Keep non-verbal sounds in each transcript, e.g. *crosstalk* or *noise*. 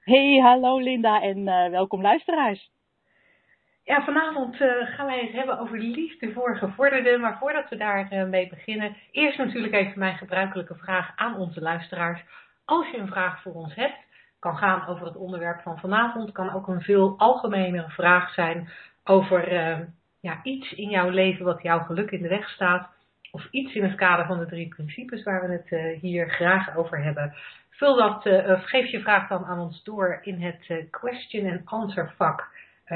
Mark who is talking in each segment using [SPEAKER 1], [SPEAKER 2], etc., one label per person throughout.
[SPEAKER 1] Hey, hallo Linda en welkom luisteraars.
[SPEAKER 2] Ja, vanavond gaan wij het hebben over liefde voor gevorderden. Maar voordat we daarmee mee beginnen, eerst natuurlijk even mijn gebruikelijke vraag aan onze luisteraars. Als je een vraag voor ons hebt, kan gaan over het onderwerp van vanavond, kan ook een veel algemenere vraag zijn over ja, iets in jouw leven wat jouw geluk in de weg staat of iets in het kader van de drie principes waar we het hier graag over hebben. Vul dat, uh, geef je vraag dan aan ons door in het uh, question and answer vak.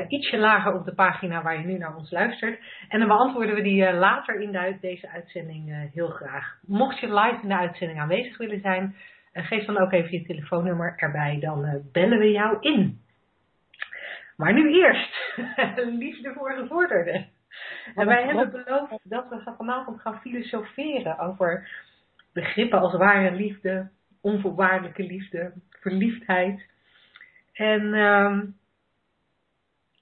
[SPEAKER 2] ietsje lager op de pagina waar je nu naar ons luistert. En dan beantwoorden we die later in de, deze uitzending heel graag. Mocht je live in de uitzending aanwezig willen zijn, geef dan ook even je telefoonnummer erbij. Dan bellen we jou in. Maar nu eerst, *laughs* liefde voor gevorderden. En wij hebben beloofd dat we vanavond gaan filosoferen over begrippen als ware liefde, onvoorwaardelijke liefde, verliefdheid. En uh,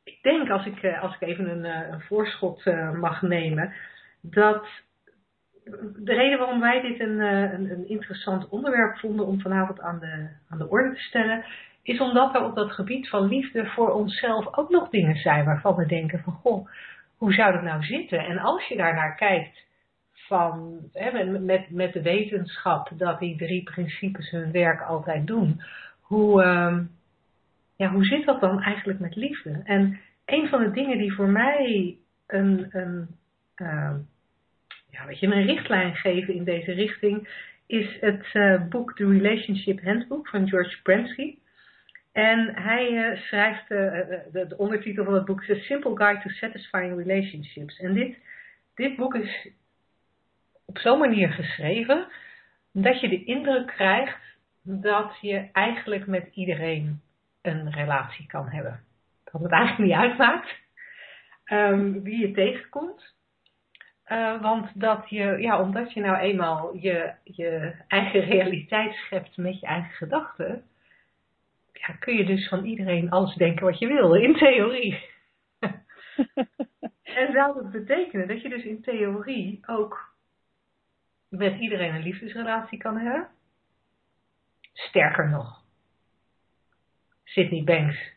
[SPEAKER 2] ik denk, als ik, eh, als ik even een, eh, een voorschot uh, mag nemen, dat de reden waarom wij dit een, een, een, interessant onderwerp vonden om vanavond aan de, aan de orde te stellen, is omdat er op dat gebied van liefde voor onszelf ook nog dingen zijn waarvan we denken van goh, hoe zou dat nou zitten? En als je daar naar kijkt van, hè, met, met de wetenschap dat die drie principes hun werk altijd doen, hoe, uh, ja, hoe zit dat dan eigenlijk met liefde? En een van de dingen die voor mij een, een, uh, ja, weet je, een richtlijn geven in deze richting, is het uh, boek The Relationship Handbook van George Prensky. En hij uh, schrijft, uh, de, de, ondertitel van het boek is A Simple Guide to Satisfying Relationships. En dit, dit boek is op zo'n manier geschreven dat je de indruk krijgt dat je eigenlijk met iedereen een relatie kan hebben. Dat het eigenlijk niet uitmaakt um, wie je tegenkomt. Uh, want dat je, ja, omdat je nou eenmaal je, je eigen *laughs* realiteit schept met je eigen gedachten, ja, kun je dus van iedereen alles denken wat je wil, in theorie. *laughs* en zou dat betekenen dat je dus in theorie ook met iedereen een liefdesrelatie kan hebben? Sterker nog, Sydney Banks,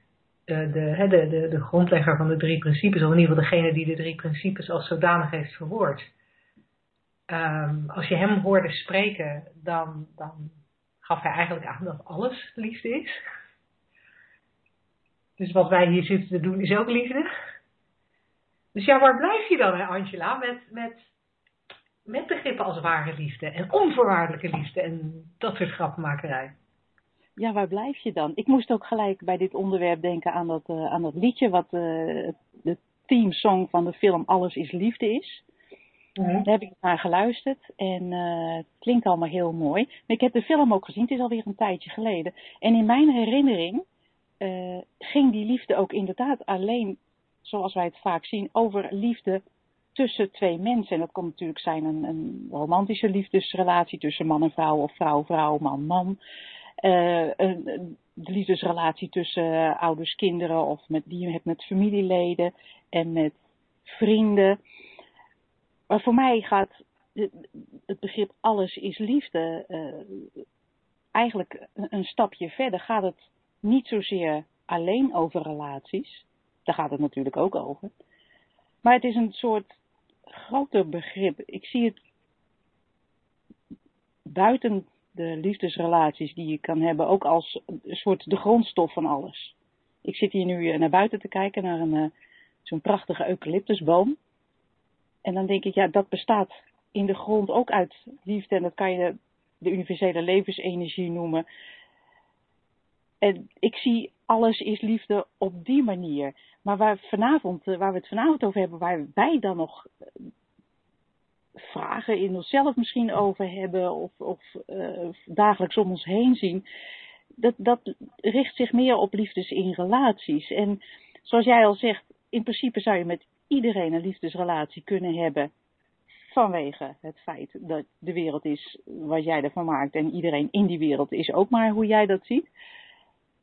[SPEAKER 2] de, de, de, de, grondlegger van de drie principes, of in ieder geval degene die de drie principes als zodanig heeft verwoord. Um, als je hem hoorde spreken, dan, dan gaf hij eigenlijk aan dat alles liefde is. Dus wat wij hier zitten te doen is ook liefde. Dus ja, waar blijf je dan, hè, Angela, met, met, met begrippen als ware liefde en onvoorwaardelijke liefde en dat soort grappenmakerij?
[SPEAKER 1] Ja, waar blijf je dan? Ik moest ook gelijk bij dit onderwerp denken aan dat, uh, aan dat liedje wat uh, de teamsong van de film Alles is Liefde is. Mm Daar heb ik naar geluisterd en uh, het klinkt allemaal heel mooi. ik heb de film ook gezien, het is alweer een tijdje geleden. En in mijn herinnering ging die liefde ook inderdaad alleen, zoals wij het vaak zien, over liefde tussen twee mensen. En dat kan natuurlijk zijn een, een romantische liefdesrelatie tussen man en vrouw of vrouw-vrouw, man-man. Uh, een, de liefdesrelatie tussen ouders, kinderen of met, die je hebt met familieleden en met vrienden. Maar voor mij gaat het begrip alles is liefde uh, eigenlijk een stapje verder. Gaat het niet zozeer alleen over relaties. Daar gaat het natuurlijk ook over. Maar het is een soort begrip. Ik zie het buiten de liefdesrelaties die je kan hebben ook als een soort de grondstof van alles. Ik zit hier nu eh, naar buiten te kijken naar een, eh, zo'n prachtige eucalyptusboom. En dan denk ik, ja, dat bestaat in de grond ook uit liefde. En dat kan je de universele levensenergie noemen. En ik zie alles is liefde op die manier. Maar waar, vanavond, eh, waar we het vanavond over hebben, waar wij dan nog eh, vragen in onszelf misschien over hebben of, of uh, dagelijks om ons heen zien, dat, dat richt zich meer op liefdes in relaties. En zoals jij al zegt, in principe zou je met iedereen een liefdesrelatie kunnen hebben. Vanwege het feit dat de wereld is wat jij ervan maakt. En iedereen in die wereld is ook maar hoe jij dat ziet.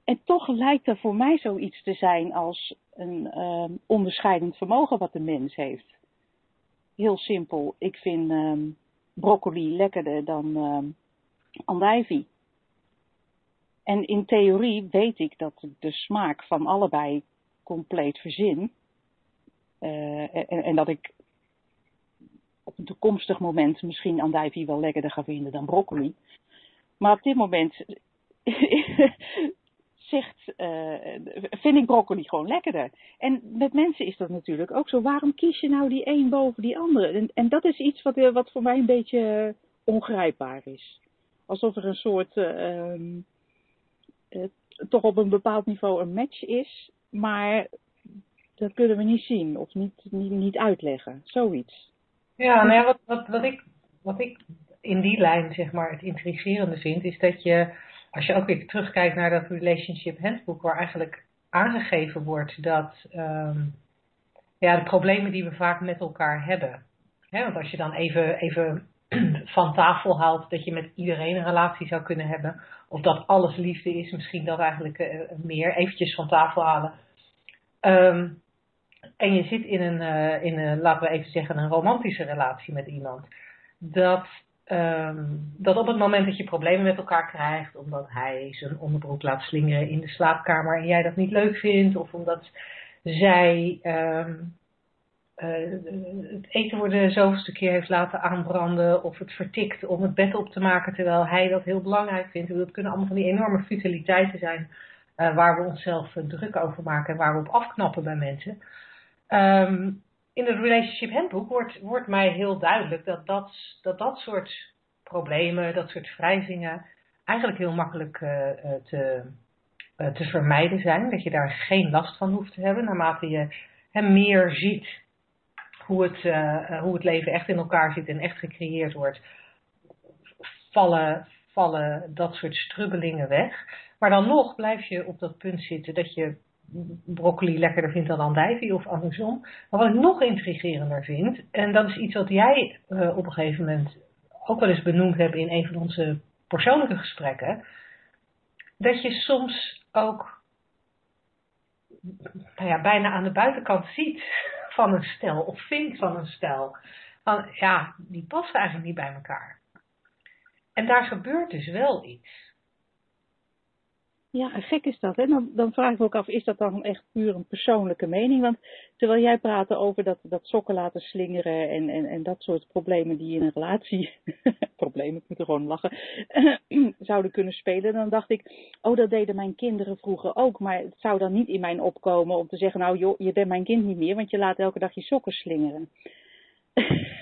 [SPEAKER 1] En toch lijkt er voor mij zoiets te zijn als een uh, onderscheidend vermogen wat de mens heeft. Heel simpel. Ik vind uh, broccoli lekkerder dan uh, andijvie. En in theorie weet ik dat de smaak van allebei compleet verzin. Uh, en, en, dat ik op een toekomstig moment misschien andijvie wel lekkerder ga vinden dan broccoli. Maar op dit moment zegt, uh, vind ik broccoli gewoon lekkerder. En met mensen is dat natuurlijk ook zo. Waarom kies je nou die een boven die andere? En, en dat is iets wat, wat voor mij een beetje ongrijpbaar is. Alsof er een soort, uh, uh, toch op een bepaald niveau een match is, maar dat kunnen we niet zien of niet, niet, niet uitleggen. Zoiets.
[SPEAKER 2] Ja, nou ja, wat, wat, wat, ik, wat ik in die lijn zeg maar het intrigerende vind, is dat je als je ook weer terugkijkt naar dat relationship handbook, waar eigenlijk aangegeven wordt dat um, ja, de problemen die we vaak met elkaar hebben. Hè, want als je dan even, even *clears throat* van tafel haalt dat je met iedereen een relatie zou kunnen hebben, of dat alles liefde is, misschien dat eigenlijk uh, meer, eventjes van tafel halen. Um, en je zit in een, uh, in een, laten we even zeggen, een romantische relatie met iemand. Dat Um, dat op het moment dat je problemen met elkaar krijgt, omdat hij zijn onderbroek laat slingeren in de slaapkamer en jij dat niet leuk vindt, of omdat zij um, uh, het eten voor de zoveelste keer heeft laten aanbranden, of het vertikt om het bed op te maken terwijl hij dat heel belangrijk vindt. Dat kunnen allemaal van die enorme futiliteiten zijn uh, waar we onszelf uh, druk over maken en waar we op afknappen bij mensen. Um, in het Relationship Handbook wordt, wordt mij heel duidelijk dat dat, dat dat soort problemen, dat soort wrijvingen, eigenlijk heel makkelijk uh, te, uh, te vermijden zijn. Dat je daar geen last van hoeft te hebben, naarmate je hem meer ziet hoe het, hoe het leven echt in elkaar zit en echt gecreëerd wordt. Vallen, vallen dat soort strubbelingen weg. Maar dan nog blijf je op dat punt zitten dat je broccoli lekkerder vindt dan andijvie of andersom. Maar wat ik nog intrigerender vind, en dat is iets wat jij uh, op een gegeven moment ook wel eens benoemd hebt in een van onze persoonlijke gesprekken, dat je soms ook nou ja, bijna aan de buitenkant ziet van een stel of vindt van een stel. Van ja, die passen eigenlijk niet bij elkaar. En daar gebeurt dus wel iets.
[SPEAKER 1] Ja, gek is dat. Hè? Dan, dan vraag ik me ook af, is dat dan echt puur een persoonlijke mening? Want terwijl jij praatte over dat, dat sokken laten slingeren en, en, en dat soort problemen die in een relatie, *laughs* problemen, ik moet er gewoon lachen, *clears throat* zouden kunnen spelen, dan dacht ik, oh dat deden mijn kinderen vroeger ook. Maar het zou dan niet in mijn opkomen om te zeggen, nou joh, je bent mijn kind niet meer, want je laat elke dag je sokken slingeren. *laughs*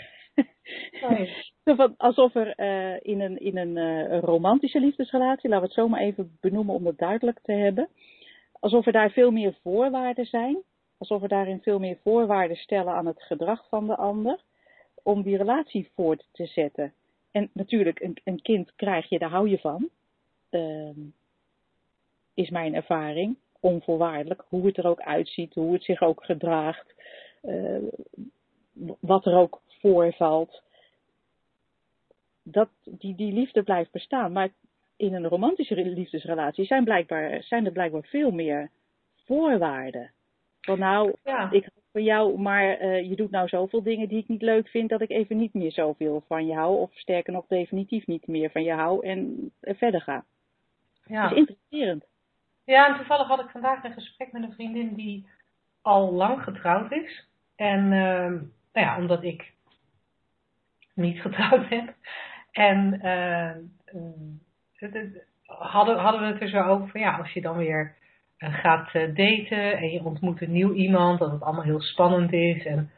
[SPEAKER 1] *laughs* Alsof er uh, in, een, in een, uh, een, romantische liefdesrelatie, laten we het zo maar even benoemen om het duidelijk te hebben, alsof er daar veel meer voorwaarden zijn, alsof we daarin veel meer voorwaarden stellen aan het gedrag van de ander, om die relatie voort te zetten. En natuurlijk, een, een kind krijg je, daar hou je van, uh, is mijn ervaring, onvoorwaardelijk, hoe het er ook uitziet, hoe het zich ook gedraagt, eh, wat er ook voorvalt dat die, die liefde blijft bestaan. Maar in een romantische liefdesrelatie zijn, blijkbaar, zijn er blijkbaar veel meer voorwaarden. Van nou, ja. ik hou van jou, maar uh, je doet nou zoveel dingen die ik niet leuk vind, dat ik even niet meer zoveel van je hou. Of sterker nog, definitief niet meer van je hou en verder ga. Ja. Dat is interesserend.
[SPEAKER 2] Ja, en toevallig had ik vandaag een gesprek met een vriendin die al lang getrouwd is. En uh, nou ja, omdat ik niet *laughs* getrouwd ben, en uh, hadden, hadden we het er zo over van ja, als je dan weer uh, gaat daten en je ontmoet een nieuw iemand, dat het allemaal heel spannend is. En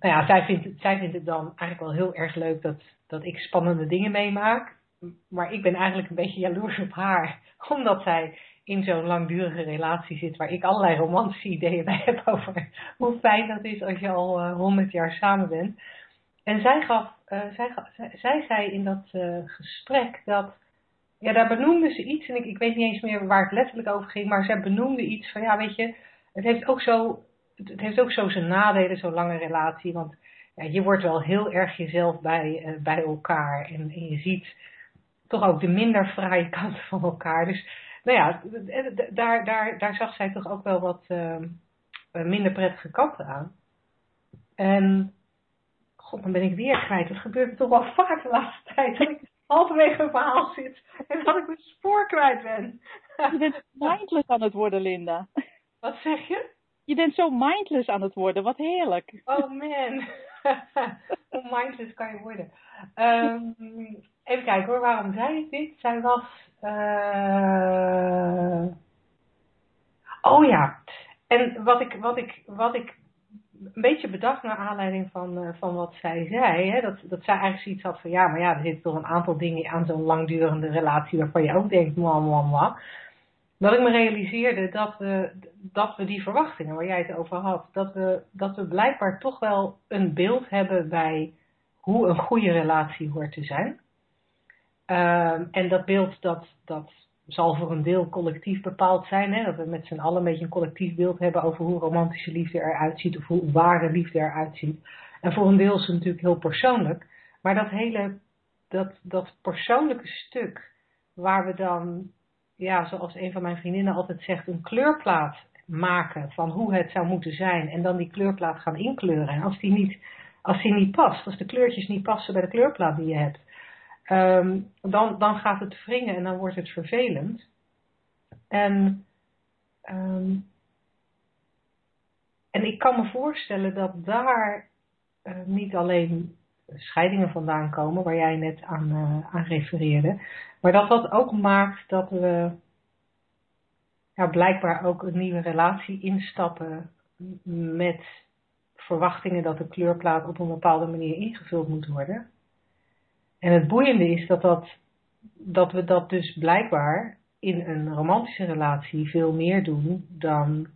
[SPEAKER 2] nou ja, zij vindt, zij vindt het dan eigenlijk wel heel erg leuk dat, dat ik spannende dingen meemaak. Maar ik ben eigenlijk een beetje jaloers op haar, *laughs* omdat zij in zo'n langdurige relatie zit waar ik allerlei romantische ideeën bij heb over *laughs* hoe fijn dat is als je al honderd jaar samen bent. En zij, gaf, uh, zij, zij, zei in dat uh, gesprek dat, ja, daar benoemde ze iets, en ik, ik weet niet eens meer waar het letterlijk over ging, maar zij benoemde iets van, ja, weet je, het heeft ook zo, het heeft ook zo zijn nadelen, zo'n lange relatie. Want ja, je wordt wel heel erg jezelf bij, uh, bij elkaar. En, je ziet toch ook de minder fraaie *laughs* kanten van elkaar. Dus nou ja, daar, daar, daar zag zij toch ook wel wat minder prettige kanten aan. En, god, dan ben ik weer kwijt. Dat gebeurt toch wel vaak de laatste tijd. Dat ik halverwege een verhaal zit en dat ik mijn spoor kwijt ben.
[SPEAKER 1] Je bent mindless aan het worden, Linda.
[SPEAKER 2] Wat zeg je?
[SPEAKER 1] Je bent zo mindless aan het worden, wat heerlijk.
[SPEAKER 2] Oh man, *laughs* hoe mindless kan je worden? Um, even kijken hoor, waarom zei ik dit? Zij was. Uh... Oh ja, en wat ik, wat ik, wat ik een beetje bedacht naar aanleiding van, uh, van wat zij zei. Hè, dat, dat zij eigenlijk zoiets had van ja, maar ja, er zitten toch een aantal dingen aan zo'n langdurende relatie waarvan je ook denkt, mwah, mwah, mwah. Dat ik me realiseerde dat we, dat we die verwachtingen waar jij het over had, dat we, dat we blijkbaar toch wel een beeld hebben bij hoe een goede relatie hoort te zijn. Uh, en dat beeld dat, dat zal voor een deel collectief bepaald zijn. Hè? Dat we met z'n allen een beetje een collectief beeld hebben over hoe romantische liefde eruit ziet of hoe ware liefde eruit ziet. En voor een deel is het natuurlijk heel persoonlijk. Maar dat hele, dat, dat persoonlijke stuk waar we dan, ja, zoals een van mijn vriendinnen altijd zegt, een kleurplaat maken van hoe het zou moeten zijn. En dan die kleurplaat gaan inkleuren. En als die niet, als die niet past, als de kleurtjes niet passen bij de kleurplaat die je hebt um, dan, dan gaat het wringen en dan wordt het vervelend. En, um, en ik kan me voorstellen dat daar uh, niet alleen scheidingen vandaan komen, waar jij net aan, uh, aan refereerde, maar dat dat ook maakt dat we ja, blijkbaar ook een nieuwe relatie instappen met verwachtingen dat de kleurplaat op een bepaalde manier ingevuld moet worden. En het boeiende is dat, dat, dat we dat dus blijkbaar in een romantische relatie veel meer doen dan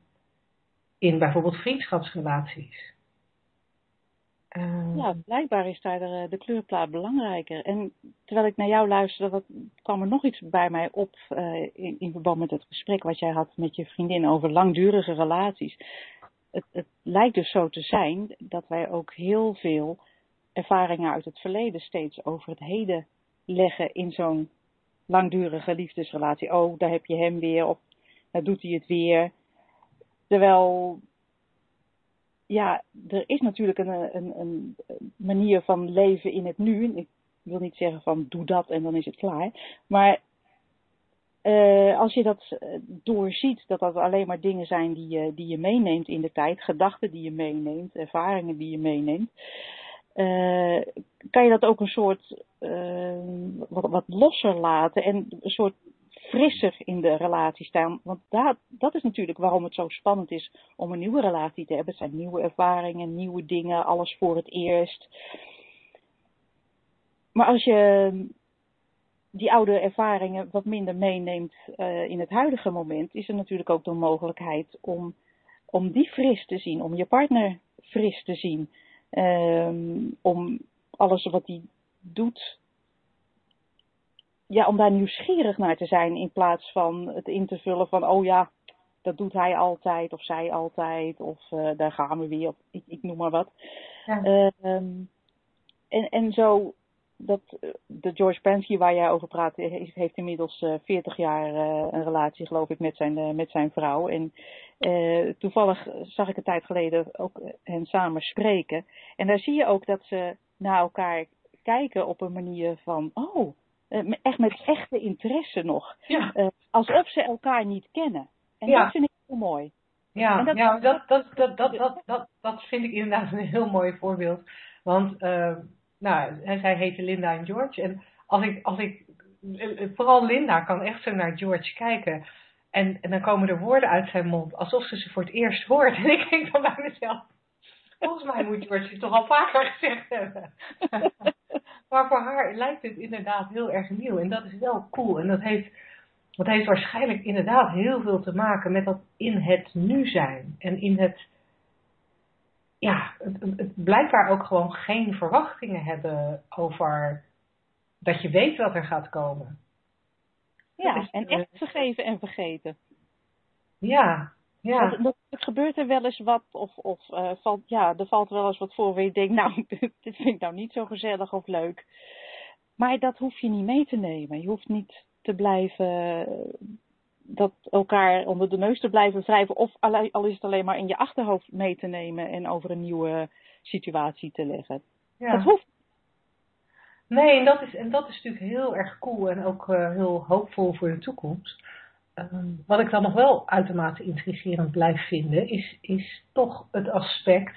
[SPEAKER 2] in bijvoorbeeld vriendschapsrelaties.
[SPEAKER 1] Uh, ja, blijkbaar is daar de, de, kleurplaat belangrijker. En terwijl ik naar jou luisterde, wat, kwam er nog iets bij mij op uh, in, in, verband met het gesprek wat jij had met je vriendin over langdurige relaties. Het, het lijkt dus zo te zijn dat wij ook heel veel ervaringen uit het verleden steeds over het heden leggen in zo'n langdurige liefdesrelatie. Oh, daar heb je hem weer, of daar doet hij het weer. Terwijl, ja, er is natuurlijk een, een, een manier van leven in het nu. Ik wil niet zeggen van doe dat en dan is het klaar. Maar uh, als je dat eh, doorziet, dat dat alleen maar dingen zijn die je, die je meeneemt in de tijd, gedachten die je meeneemt, ervaringen die je meeneemt, uh, kan je dat ook een soort uh, wat, losser laten en een soort frisser in de relatie staan. Want dat, dat is natuurlijk waarom het zo spannend is om een nieuwe relatie te hebben. Het zijn nieuwe ervaringen, nieuwe dingen, alles voor het eerst. Maar als je die oude ervaringen wat minder meeneemt uh, in het huidige moment, is er natuurlijk ook de mogelijkheid om, om die fris te zien, om je partner fris te zien. Um, om alles wat hij doet, ja, om daar nieuwsgierig naar te zijn in plaats van het in te vullen van, oh ja, dat doet hij altijd of zij altijd of uh, daar gaan we weer, of ik, ik noem maar wat. Ja. Um, en, en zo dat de George Pansky waar jij over praat, heeft inmiddels uh, 40 jaar uh, een relatie, geloof ik, met zijn, met zijn vrouw. En uh, toevallig zag ik een tijd geleden ook hen samen spreken. En daar zie je ook dat ze naar elkaar kijken op een manier van, oh, echt met echte interesse nog. Ja. alsof ze elkaar niet kennen. En ja. dat vind ik heel mooi.
[SPEAKER 2] Ja, dat, ja dat, dat, dat, dat, dat, dat, dat vind ik inderdaad een heel mooi voorbeeld. Want nou, zij heette Linda en George. En als ik, als ik, vooral Linda kan echt zo naar George kijken. En, en dan komen er woorden uit zijn mond, alsof ze ze voor het eerst hoort. *laughs* En ik denk dan bij mezelf, volgens mij moet George het toch al vaker gezegd hebben. *laughs* maar voor haar lijkt het inderdaad heel erg nieuw. En dat is wel cool. En dat heeft, dat heeft waarschijnlijk inderdaad heel veel te maken met dat in het nu zijn. En in het ja, het, blijkbaar ook gewoon geen verwachtingen hebben over dat je weet wat er gaat komen.
[SPEAKER 1] Ja, en echt vergeven en vergeten.
[SPEAKER 2] Ja,
[SPEAKER 1] Ja. Dat, dat, gebeurt er wel eens wat, of, of uh, valt, ja, er valt wel eens wat voor waar je denkt, *laughs* nou, dit vind ik nou niet zo gezellig of leuk. Maar dat hoef je niet mee te nemen. Je hoeft niet te blijven, dat elkaar onder de neus te blijven wrijven, of al is het alleen maar in je achterhoofd mee te nemen en over een nieuwe situatie te leggen. Ja. Dat hoeft
[SPEAKER 2] Nee, en dat, is, en dat is natuurlijk heel erg cool en ook uh, heel hoopvol voor de toekomst. Ehm, wat ik dan nog wel uitermate intrigerend blijf vinden, is, is toch het aspect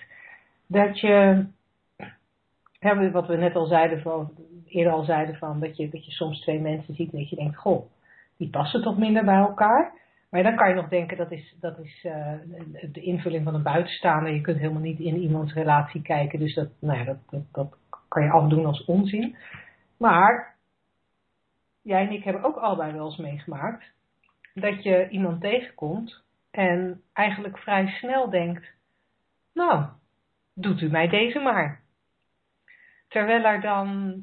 [SPEAKER 2] dat je, hè, wat we net al zeiden, van, eerder al zeiden van, dat je, dat je soms twee mensen ziet en dat je denkt, goh, die passen toch minder bij elkaar. Maar dan kan je nog denken, dat is, dat is uh, de invulling van een buitenstaander. Je kunt helemaal niet in iemands relatie kijken, dus dat, nou ja, dat, dat, dat kan je afdoen als onzin. Maar jij en ik hebben ook allebei wel eens meegemaakt dat je iemand tegenkomt en eigenlijk vrij snel denkt, nou, doet u mij deze maar. Terwijl er dan.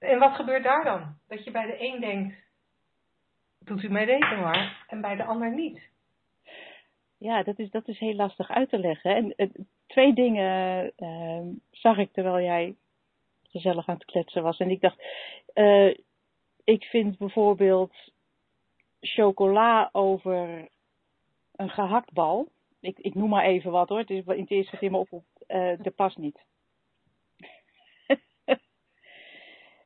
[SPEAKER 2] En wat gebeurt daar dan? Dat je bij de een denkt, doet u mij deze maar, en bij de ander niet.
[SPEAKER 1] Ja, dat is, dat is heel lastig uit te leggen. En uh, twee dingen uh, zag ik terwijl jij gezellig aan het kletsen was. En ik dacht, uh, ik vind bijvoorbeeld chocola over een gehaktbal. Ik, ik noem maar even wat hoor. Het is het eerste in me op. Uh, dat past niet.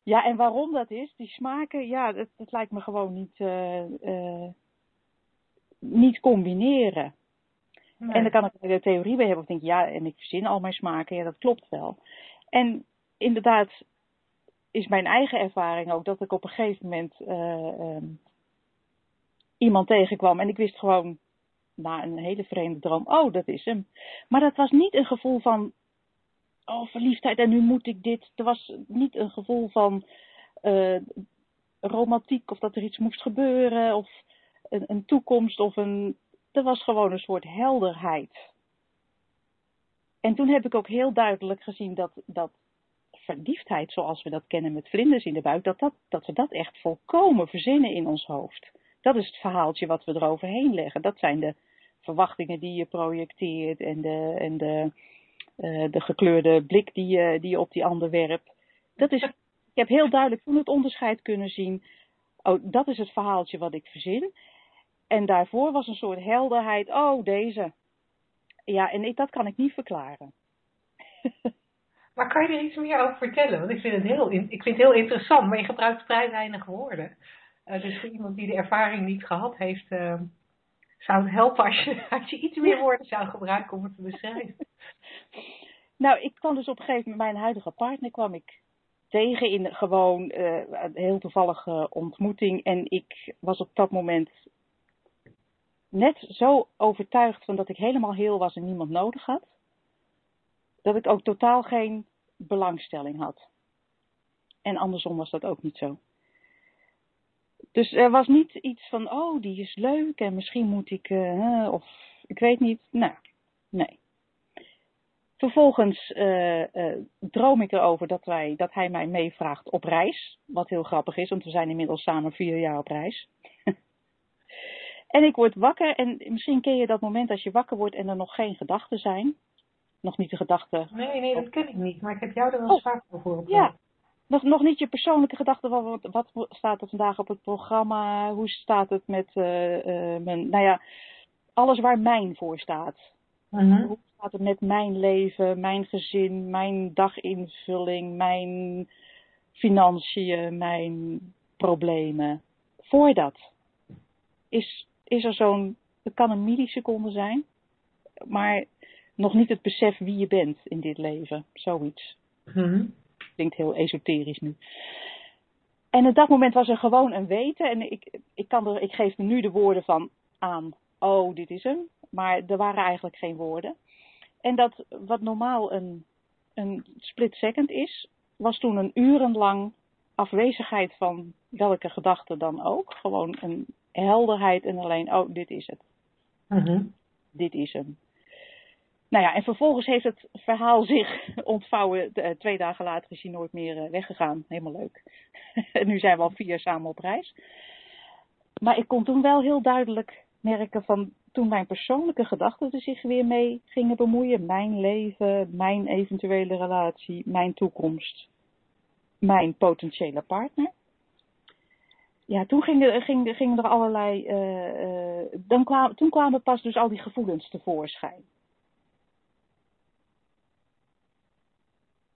[SPEAKER 1] Ja, en waarom dat is, die smaken, ja, dat, dat lijkt me gewoon niet, uh, uh, niet combineren. En dan kan ik de theorie bij hebben. Of denk ja, en ik verzin al mijn smaken. Ja, dat klopt wel. En inderdaad, is mijn eigen ervaring ook dat ik op een gegeven moment uh, um, iemand tegenkwam en ik wist gewoon na een hele vreemde droom, oh dat is hem. Maar dat was niet een gevoel van, oh verliefdheid en nu moet ik dit. Er was niet een gevoel van uh, romantiek of dat er iets moest gebeuren of een, een toekomst of een. Er was gewoon een soort helderheid. En toen heb ik ook heel duidelijk gezien dat, dat verliefdheid zoals we dat kennen met vlinders in de buik, dat, dat, dat we dat echt volkomen verzinnen in ons hoofd. Dat is het verhaaltje wat we eroverheen leggen. Dat zijn de verwachtingen die je projecteert en de, en de, uh, de gekleurde blik die je, die op die ander werpt. Dat is, ik heb heel duidelijk toen het onderscheid kunnen zien. Oh, dat is het verhaaltje wat ik verzin. En daarvoor was een soort helderheid. Oh, deze. Ja, en ik, dat kan ik niet verklaren. *laughs*
[SPEAKER 2] Maar kan je er iets meer over vertellen? Want ik vind het heel, ik vind het heel interessant, maar je gebruikt vrij weinig woorden. Uh, dus voor iemand die de ervaring niet gehad heeft, uh, zou het helpen als je, *laughs* als je iets meer woorden zou gebruiken om het te beschrijven.
[SPEAKER 1] Nou, ik kwam dus op een gegeven moment, mijn huidige partner kwam ik tegen in gewoon uh, een heel toevallige ontmoeting. En ik was op dat moment net zo overtuigd van dat ik helemaal heel was en niemand nodig had dat ik ook totaal geen belangstelling had. En andersom was dat ook niet zo. Dus er was niet iets van, oh, die is leuk en misschien moet ik, uh, of ik weet niet. Nou, nee. Vervolgens uh, uh, droom ik erover dat, wij, dat hij mij meevraagt op reis. Wat heel grappig is, want we zijn inmiddels samen vier jaar op reis. *laughs* en ik word wakker en misschien ken je dat moment als je wakker wordt en er nog geen gedachten zijn nog niet de gedachte.
[SPEAKER 2] Nee, nee, dat ken ik niet. Maar ik heb jou er wel oh, vaak over op.
[SPEAKER 1] Ja, nog, nog niet je persoonlijke gedachte van wat, wat, staat er vandaag op het programma? Hoe staat het met uh, uh, mijn, nou ja, alles waar mijn voor staat.
[SPEAKER 2] Uh-huh.
[SPEAKER 1] Hoe staat het met mijn leven, mijn gezin, mijn daginvulling, mijn financiën, mijn problemen? Voordat is, is er zo'n, het kan een milliseconde zijn, maar nog niet het besef wie je bent in dit leven. Zoiets.
[SPEAKER 2] Mm
[SPEAKER 1] Klinkt heel esoterisch nu. En op dat moment was er gewoon een weten. En ik, ik, kan er, ik geef nu de woorden van aan. Oh, dit is hem. Maar er waren eigenlijk geen woorden. En dat wat normaal een, een split second is, was toen een urenlang afwezigheid van welke gedachte dan ook. Gewoon een helderheid en alleen, oh, dit is het.
[SPEAKER 2] Mm
[SPEAKER 1] Dit is hem. Nou ja, en vervolgens heeft het verhaal zich *laughs* ontvouwen. twee dagen later is hij nooit meer eh, weggegaan. Helemaal leuk. *laughs* en nu zijn we al vier samen op reis. maar ik kon toen wel heel duidelijk merken van toen mijn persoonlijke gedachten er zich weer mee gingen bemoeien. Mijn leven, mijn eventuele relatie, mijn toekomst, mijn potentiële partner. Ja, toen gingen, er allerlei. Uh, dan kwam, toen kwamen pas dus al die gevoelens tevoorschijn.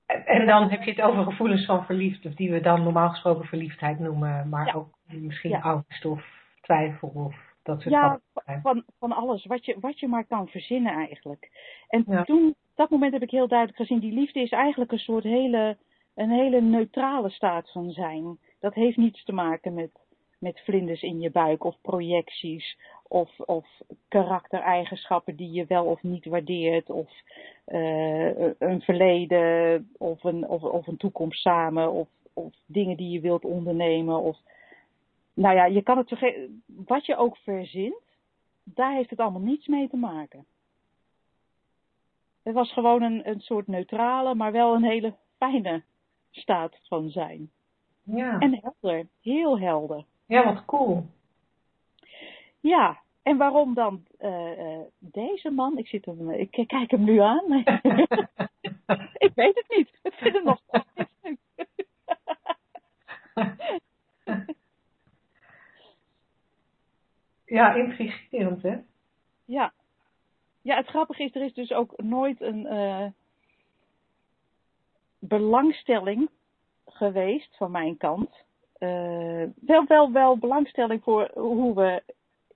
[SPEAKER 2] En dan heb je het over gevoelens van verliefd, die we dan normaal gesproken verliefdheid noemen, maar ook misschien ja. angst of twijfel of dat soort
[SPEAKER 1] Ja, van, van alles, wat je, wat je maar kan verzinnen eigenlijk. En ja. toen, dat moment heb ik heel duidelijk gezien, die liefde is eigenlijk een soort hele, een hele neutrale staat van zijn. Dat heeft niets te maken met, met vlinders in je buik of projecties of, of karaktereigenschappen die je wel of niet waardeert, of uh, een verleden of een, of, of een toekomst samen, of, of dingen die je wilt ondernemen. Of, nou ja, je kan het wat je ook verzint, daar heeft het allemaal niets mee te maken. Het was gewoon een, een soort neutrale, maar wel een hele fijne staat van zijn.
[SPEAKER 2] Ja.
[SPEAKER 1] En helder, heel helder.
[SPEAKER 2] Ja, wat cool.
[SPEAKER 1] Ja, en waarom dan uh, uh, deze man? Ik, zit hem, ik kijk hem nu aan. *laughs* ik weet het niet. Het zit er nog steeds
[SPEAKER 2] Ja, intrigerend hè?
[SPEAKER 1] Ja. Ja, het grappige is, er is dus ook nooit een uh, belangstelling geweest van mijn kant. wel, wel, wel belangstelling voor hoe we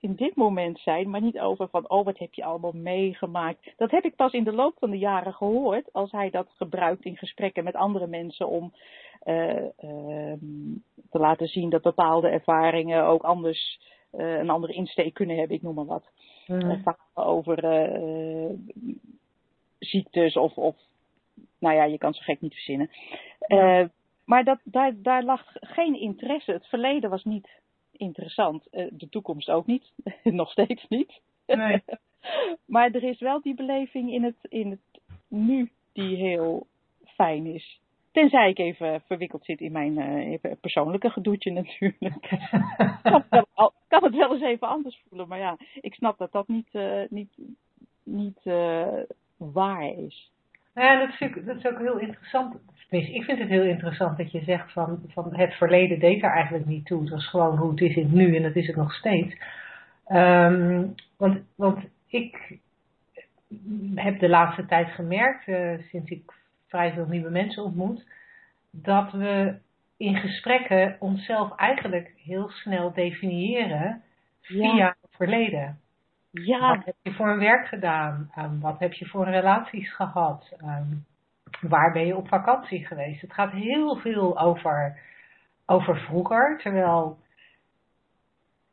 [SPEAKER 1] in dit moment zijn, maar niet over van, oh, wat heb je allemaal meegemaakt. Dat heb ik pas in de loop van de jaren gehoord, als hij dat gebruikt in gesprekken met andere mensen om uh, uh, te laten zien dat bepaalde ervaringen ook anders, uh, een andere insteek kunnen hebben, ik noem maar wat. Mm. over ziektes of, of, nou ja, je kan zo gek niet verzinnen. maar dat, daar, daar lag geen interesse. Het verleden was niet interessant. Eh, de toekomst ook niet. *laughs* Nog steeds niet.
[SPEAKER 2] Nee. *laughs*
[SPEAKER 1] maar er is wel die beleving in het, in het nu die heel fijn is. Tenzij ik even verwikkeld zit in mijn uh, persoonlijke gedoetje *laughs* natuurlijk. kan, het wel, kan, het wel, eens even anders voelen. Maar ja, ik snap dat dat niet, uh, niet, niet uh, waar is.
[SPEAKER 2] Nou ja, dat is, ook, dat is ook heel interessant. Ik vind het heel interessant dat je zegt van, van het verleden deed er eigenlijk niet toe. Het was gewoon hoe het is in het nu en dat is het nog steeds. Um, want, want ik heb de laatste tijd gemerkt, uh, sinds ik vrij veel nieuwe mensen ontmoet, dat we in gesprekken onszelf eigenlijk heel snel definiëren via ja. het verleden.
[SPEAKER 1] Ja.
[SPEAKER 2] Wat heb je voor een werk gedaan? Um, wat heb je voor relaties gehad? Um, waar ben je op vakantie geweest? Het gaat heel veel over, over vroeger, terwijl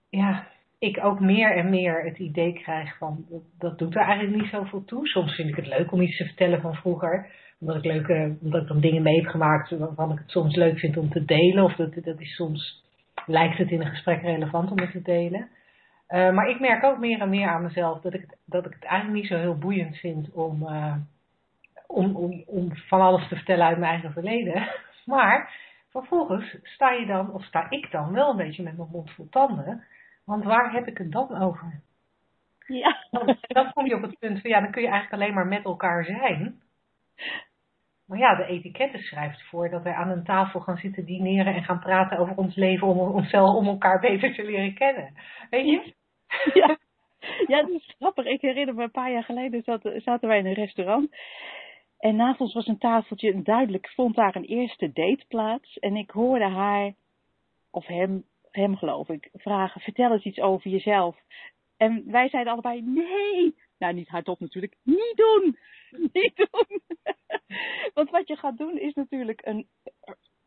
[SPEAKER 2] ja, ik ook meer en meer het idee krijg van dat, dat doet er eigenlijk niet zoveel toe. Soms vind ik het leuk om iets te vertellen van vroeger, omdat ik, leuke, omdat ik dan dingen mee heb gemaakt waarvan ik het soms leuk vind om te delen, of dat, dat is soms lijkt het in een gesprek relevant om het te delen. Uh, maar ik merk ook meer en meer aan mezelf dat ik, het, dat ik het eigenlijk niet zo heel boeiend vind om, uh, om, om, om van alles te vertellen uit mijn eigen verleden. *laughs* Maar vervolgens sta je dan, of sta ik dan wel een beetje met mijn mond vol tanden. Want waar heb ik het dan over?
[SPEAKER 1] Ja.
[SPEAKER 2] Dan, dan kom je op het punt van ja, dan kun je eigenlijk alleen maar met elkaar zijn. Maar ja, de etiketten schrijft voor dat wij aan een tafel gaan zitten dineren en gaan praten over ons leven om onszelf om elkaar beter te leren kennen. Weet je?
[SPEAKER 1] Ja, *laughs* ja dat is grappig. Ik herinner me een paar jaar geleden zaten, zaten wij in een restaurant. En naast ons was een tafeltje en duidelijk vond daar een eerste date plaats. En ik hoorde haar, of hem, hem geloof ik, vragen, vertel eens iets over jezelf. En wij zeiden allebei, nee, nou niet hardop natuurlijk, niet doen, *laughs* niet doen. *laughs* want wat je gaat doen is natuurlijk een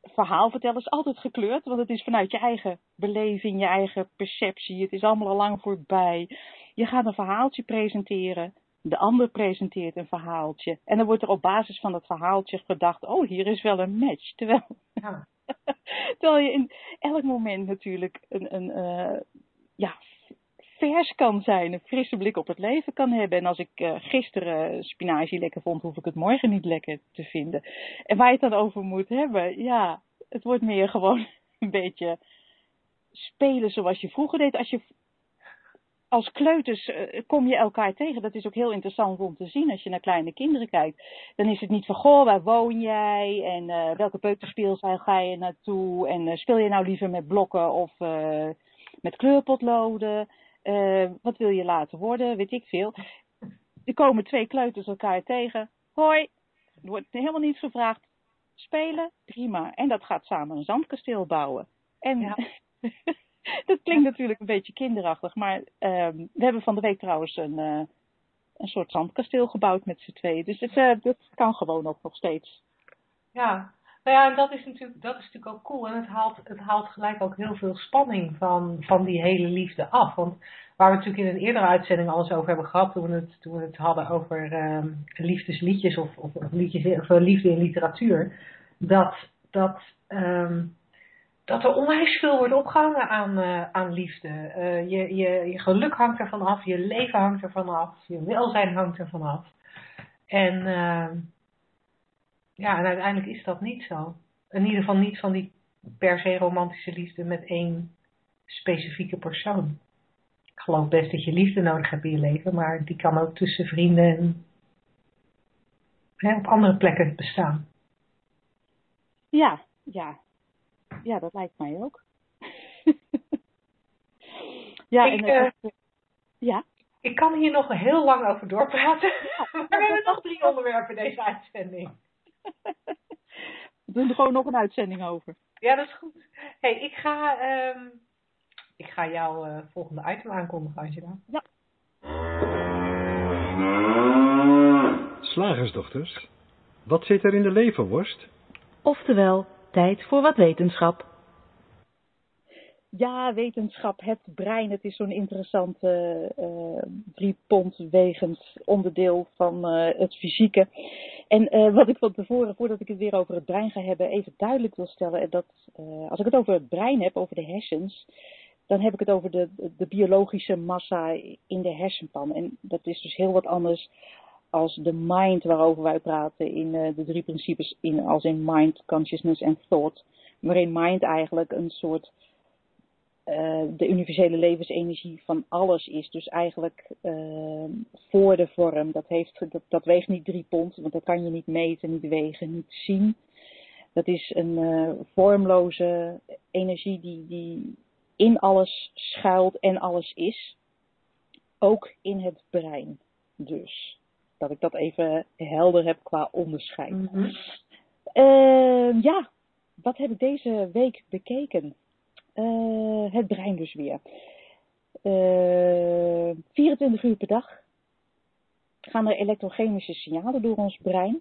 [SPEAKER 1] verhaal vertellen, is altijd gekleurd, want het is vanuit je eigen beleving, je eigen perceptie, het is allemaal al lang voorbij. Je gaat een verhaaltje presenteren de ander presenteert een verhaaltje. En dan wordt er op basis van dat verhaaltje gedacht, oh, hier is wel een match. Terwijl, ja. *laughs* terwijl je in elk moment natuurlijk een, een uh, ja, vers kan zijn, een frisse blik op het leven kan hebben. En als ik uh, gisteren spinazie lekker vond, hoef ik het morgen niet lekker te vinden. En waar je het dan over moet hebben, ja, het wordt meer gewoon *laughs* een beetje spelen zoals je vroeger deed. Als je als kleuters uh, kom je elkaar tegen. Dat is ook heel interessant om te zien als je naar kleine kinderen kijkt. Dan is het niet van, goh, waar woon jij? En uh, welke peuterspeelzaal ga je naartoe? En uh, speel je nou liever met blokken of met kleurpotloden? wat wil je laten worden? Weet ik veel. Er komen twee kleuters elkaar tegen. Hoi, er wordt helemaal niet gevraagd. Spelen, prima. En dat gaat samen een zandkasteel bouwen. En ja. *laughs* *laughs* dat klinkt natuurlijk een beetje kinderachtig, maar uh, we hebben van de week trouwens een, uh, een soort zandkasteel gebouwd met z'n tweeën. Dus het, uh, dat kan gewoon ook nog steeds.
[SPEAKER 2] Ja, nou ja, en dat is natuurlijk, dat is natuurlijk ook cool. En het haalt, het haalt gelijk ook heel veel spanning van, van die hele liefde af. Want waar we natuurlijk in een eerdere uitzending alles over hebben gehad, toen we het, toen we het hadden over uh, liefdesliedjes of, of, liedjes, of liefde in literatuur, dat, dat um, dat er onwijs veel wordt opgehangen aan, uh, aan liefde. Uh, je, je, je geluk hangt ervan af, je leven hangt ervan af, je welzijn hangt ervan af. En, uh, ja, uiteindelijk is dat niet zo. In ieder geval niet van die per se romantische liefde met één specifieke persoon. Ik geloof best dat je liefde nodig hebt in je leven, maar die kan ook tussen vrienden en op andere plekken bestaan.
[SPEAKER 1] Ja, ja, ja, dat lijkt mij ook. *laughs*
[SPEAKER 2] ja, ik, en uh, ja. Ik kan hier nog heel lang over doorpraten. maar *laughs* we hebben nog drie onderwerpen deze uitzending.
[SPEAKER 1] We doen er gewoon nog een uitzending over.
[SPEAKER 2] Ja, dat is goed. hey, ik ga, um, ik ga jouw uh, volgende item aankondigen, Angela. Ja.
[SPEAKER 3] Slagersdochters, wat zit er in de leverworst?
[SPEAKER 4] Oftewel, Tijd voor wat wetenschap.
[SPEAKER 1] Ja, wetenschap, het brein, het is zo'n interessant uh, drie pond wegend onderdeel van uh, het fysieke. En uh, wat ik van tevoren, voordat ik het weer over het brein ga hebben, even duidelijk wil stellen, dat als ik het over het brein heb, over de hersens, dan heb ik het over de, de biologische massa in de hersenpan. En dat is dus heel wat anders als de mind waarover wij praten in uh, de drie principes, in, als in mind, consciousness en thought. Waarin mind eigenlijk een soort uh, de universele levensenergie van alles is. Dus eigenlijk uh, voor de vorm. Dat, heeft, dat, dat, weegt niet drie pond, want dat kan je niet meten, niet wegen, niet zien. Dat is een vormloze energie die, die in alles schuilt en alles is. Ook in het brein dus dat ik dat even helder heb qua onderscheid. Mm ja, wat heb ik deze week bekeken? Uh, het brein dus weer. Uh, eh, 24 uur per dag gaan er elektrochemische signalen door ons brein.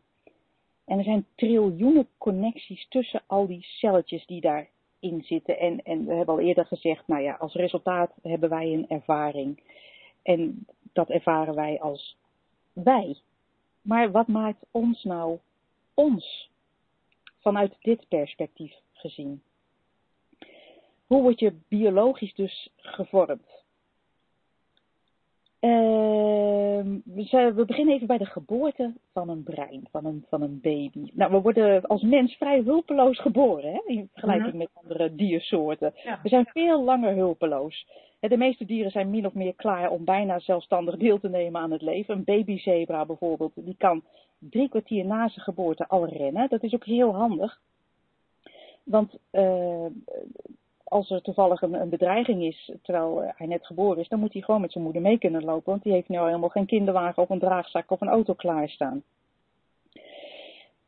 [SPEAKER 1] En er zijn triljoenen connecties tussen al die celletjes die daarin zitten. En, en we hebben al eerder gezegd, nou ja, als resultaat hebben wij een ervaring. En dat ervaren wij als wij. Maar wat maakt ons nou ons? Vanuit dit perspectief gezien. Hoe word je biologisch dus gevormd? Uh, we beginnen even bij de geboorte van een brein, van een, van een baby. Nou, we worden als mens vrij hulpeloos geboren, hè, in vergelijking mhm. met andere diersoorten. We zijn veel langer hulpeloos. De meeste dieren zijn min of meer klaar om bijna zelfstandig deel te nemen aan het leven. Een babyzebra bijvoorbeeld, die kan drie kwartier na zijn geboorte al rennen. Dat is ook heel handig. Want uh, als er toevallig een, een, bedreiging is terwijl hij net geboren is, dan moet hij gewoon met zijn moeder mee kunnen lopen. Want die heeft nu al helemaal geen kinderwagen of een draagzak of een auto klaarstaan.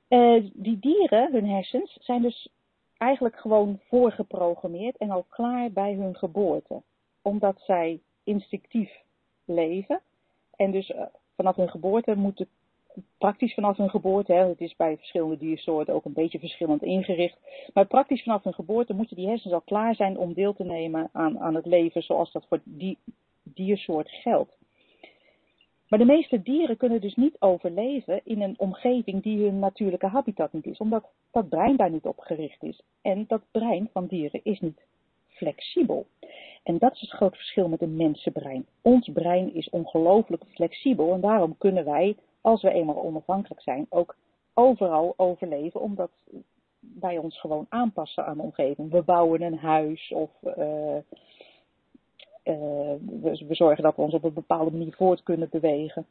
[SPEAKER 1] Uh, die dieren, hun hersens, zijn dus eigenlijk gewoon voorgeprogrammeerd en al klaar bij hun geboorte. Omdat zij instinctief leven. En dus uh, vanaf hun geboorte moeten praktisch vanaf hun geboorte, hè, het is bij verschillende diersoorten ook een beetje verschillend ingericht, maar praktisch vanaf hun geboorte moeten die hersens al klaar zijn om deel te nemen aan, aan het leven zoals dat voor die diersoort geldt. Maar de meeste dieren kunnen dus niet overleven in een omgeving die hun natuurlijke habitat niet is, omdat dat brein daar niet op gericht is. En dat brein van dieren is niet flexibel. En dat is het grote verschil met een mensenbrein. Ons brein is ongelooflijk flexibel en daarom kunnen wij als we eenmaal onafhankelijk zijn, ook overal overleven, omdat wij ons gewoon aanpassen aan de omgeving. We bouwen een huis of we, we zorgen dat we ons op een bepaalde manier voort kunnen bewegen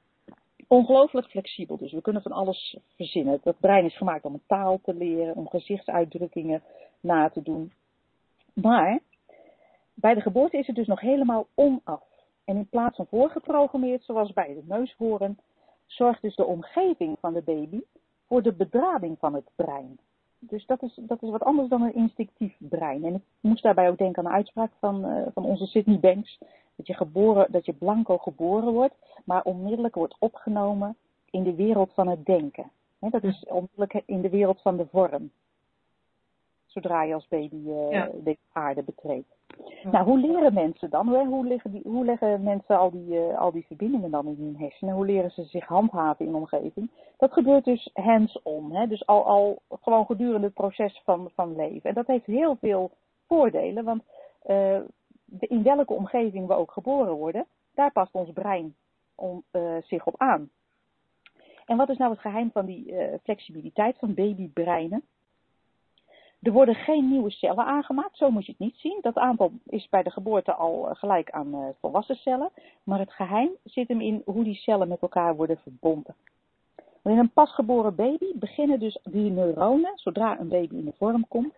[SPEAKER 1] ongelooflijk flexibel. Dus we kunnen van alles verzinnen. Dat brein is gemaakt om een taal te leren, om gezichtsuitdrukkingen na te doen. Maar bij de geboorte is het dus nog helemaal onaf. En in plaats van voorgeprogrammeerd, zoals bij de neushoorn, zorgt dus de omgeving van de baby voor de bedrading van het brein. Dus dat is, dat is wat anders dan een instinctief brein. En ik moest daarbij ook denken aan een uitspraak van, uh, van onze Sydney Banks. Dat je, geboren, dat je blanco geboren wordt, maar onmiddellijk wordt opgenomen in de wereld van het denken. dat is onmiddellijk in de wereld van de vorm. Zodra je als baby uh, de aarde betreedt. Nou, hoe leren mensen dan? Hoe, leggen, die, hoe leggen mensen al die, uh, al die verbindingen dan in hun hersenen? Hoe leren ze zich handhaven in de omgeving? Dat gebeurt dus hands-on. Dus al, al gewoon gedurende het proces van, van leven. En dat heeft heel veel voordelen. Want uh, in welke omgeving we ook geboren worden, daar past ons brein om, uh, zich op aan. En wat is nou het geheim van die uh, flexibiliteit van babybreinen? Er worden geen nieuwe cellen aangemaakt, zo moet je het niet zien. Dat aantal is bij de geboorte al uh, gelijk aan volwassen cellen. Maar het geheim zit hem in hoe die cellen met elkaar worden verbonden. in een pasgeboren baby beginnen dus die neuronen, zodra een baby in de vorm komt,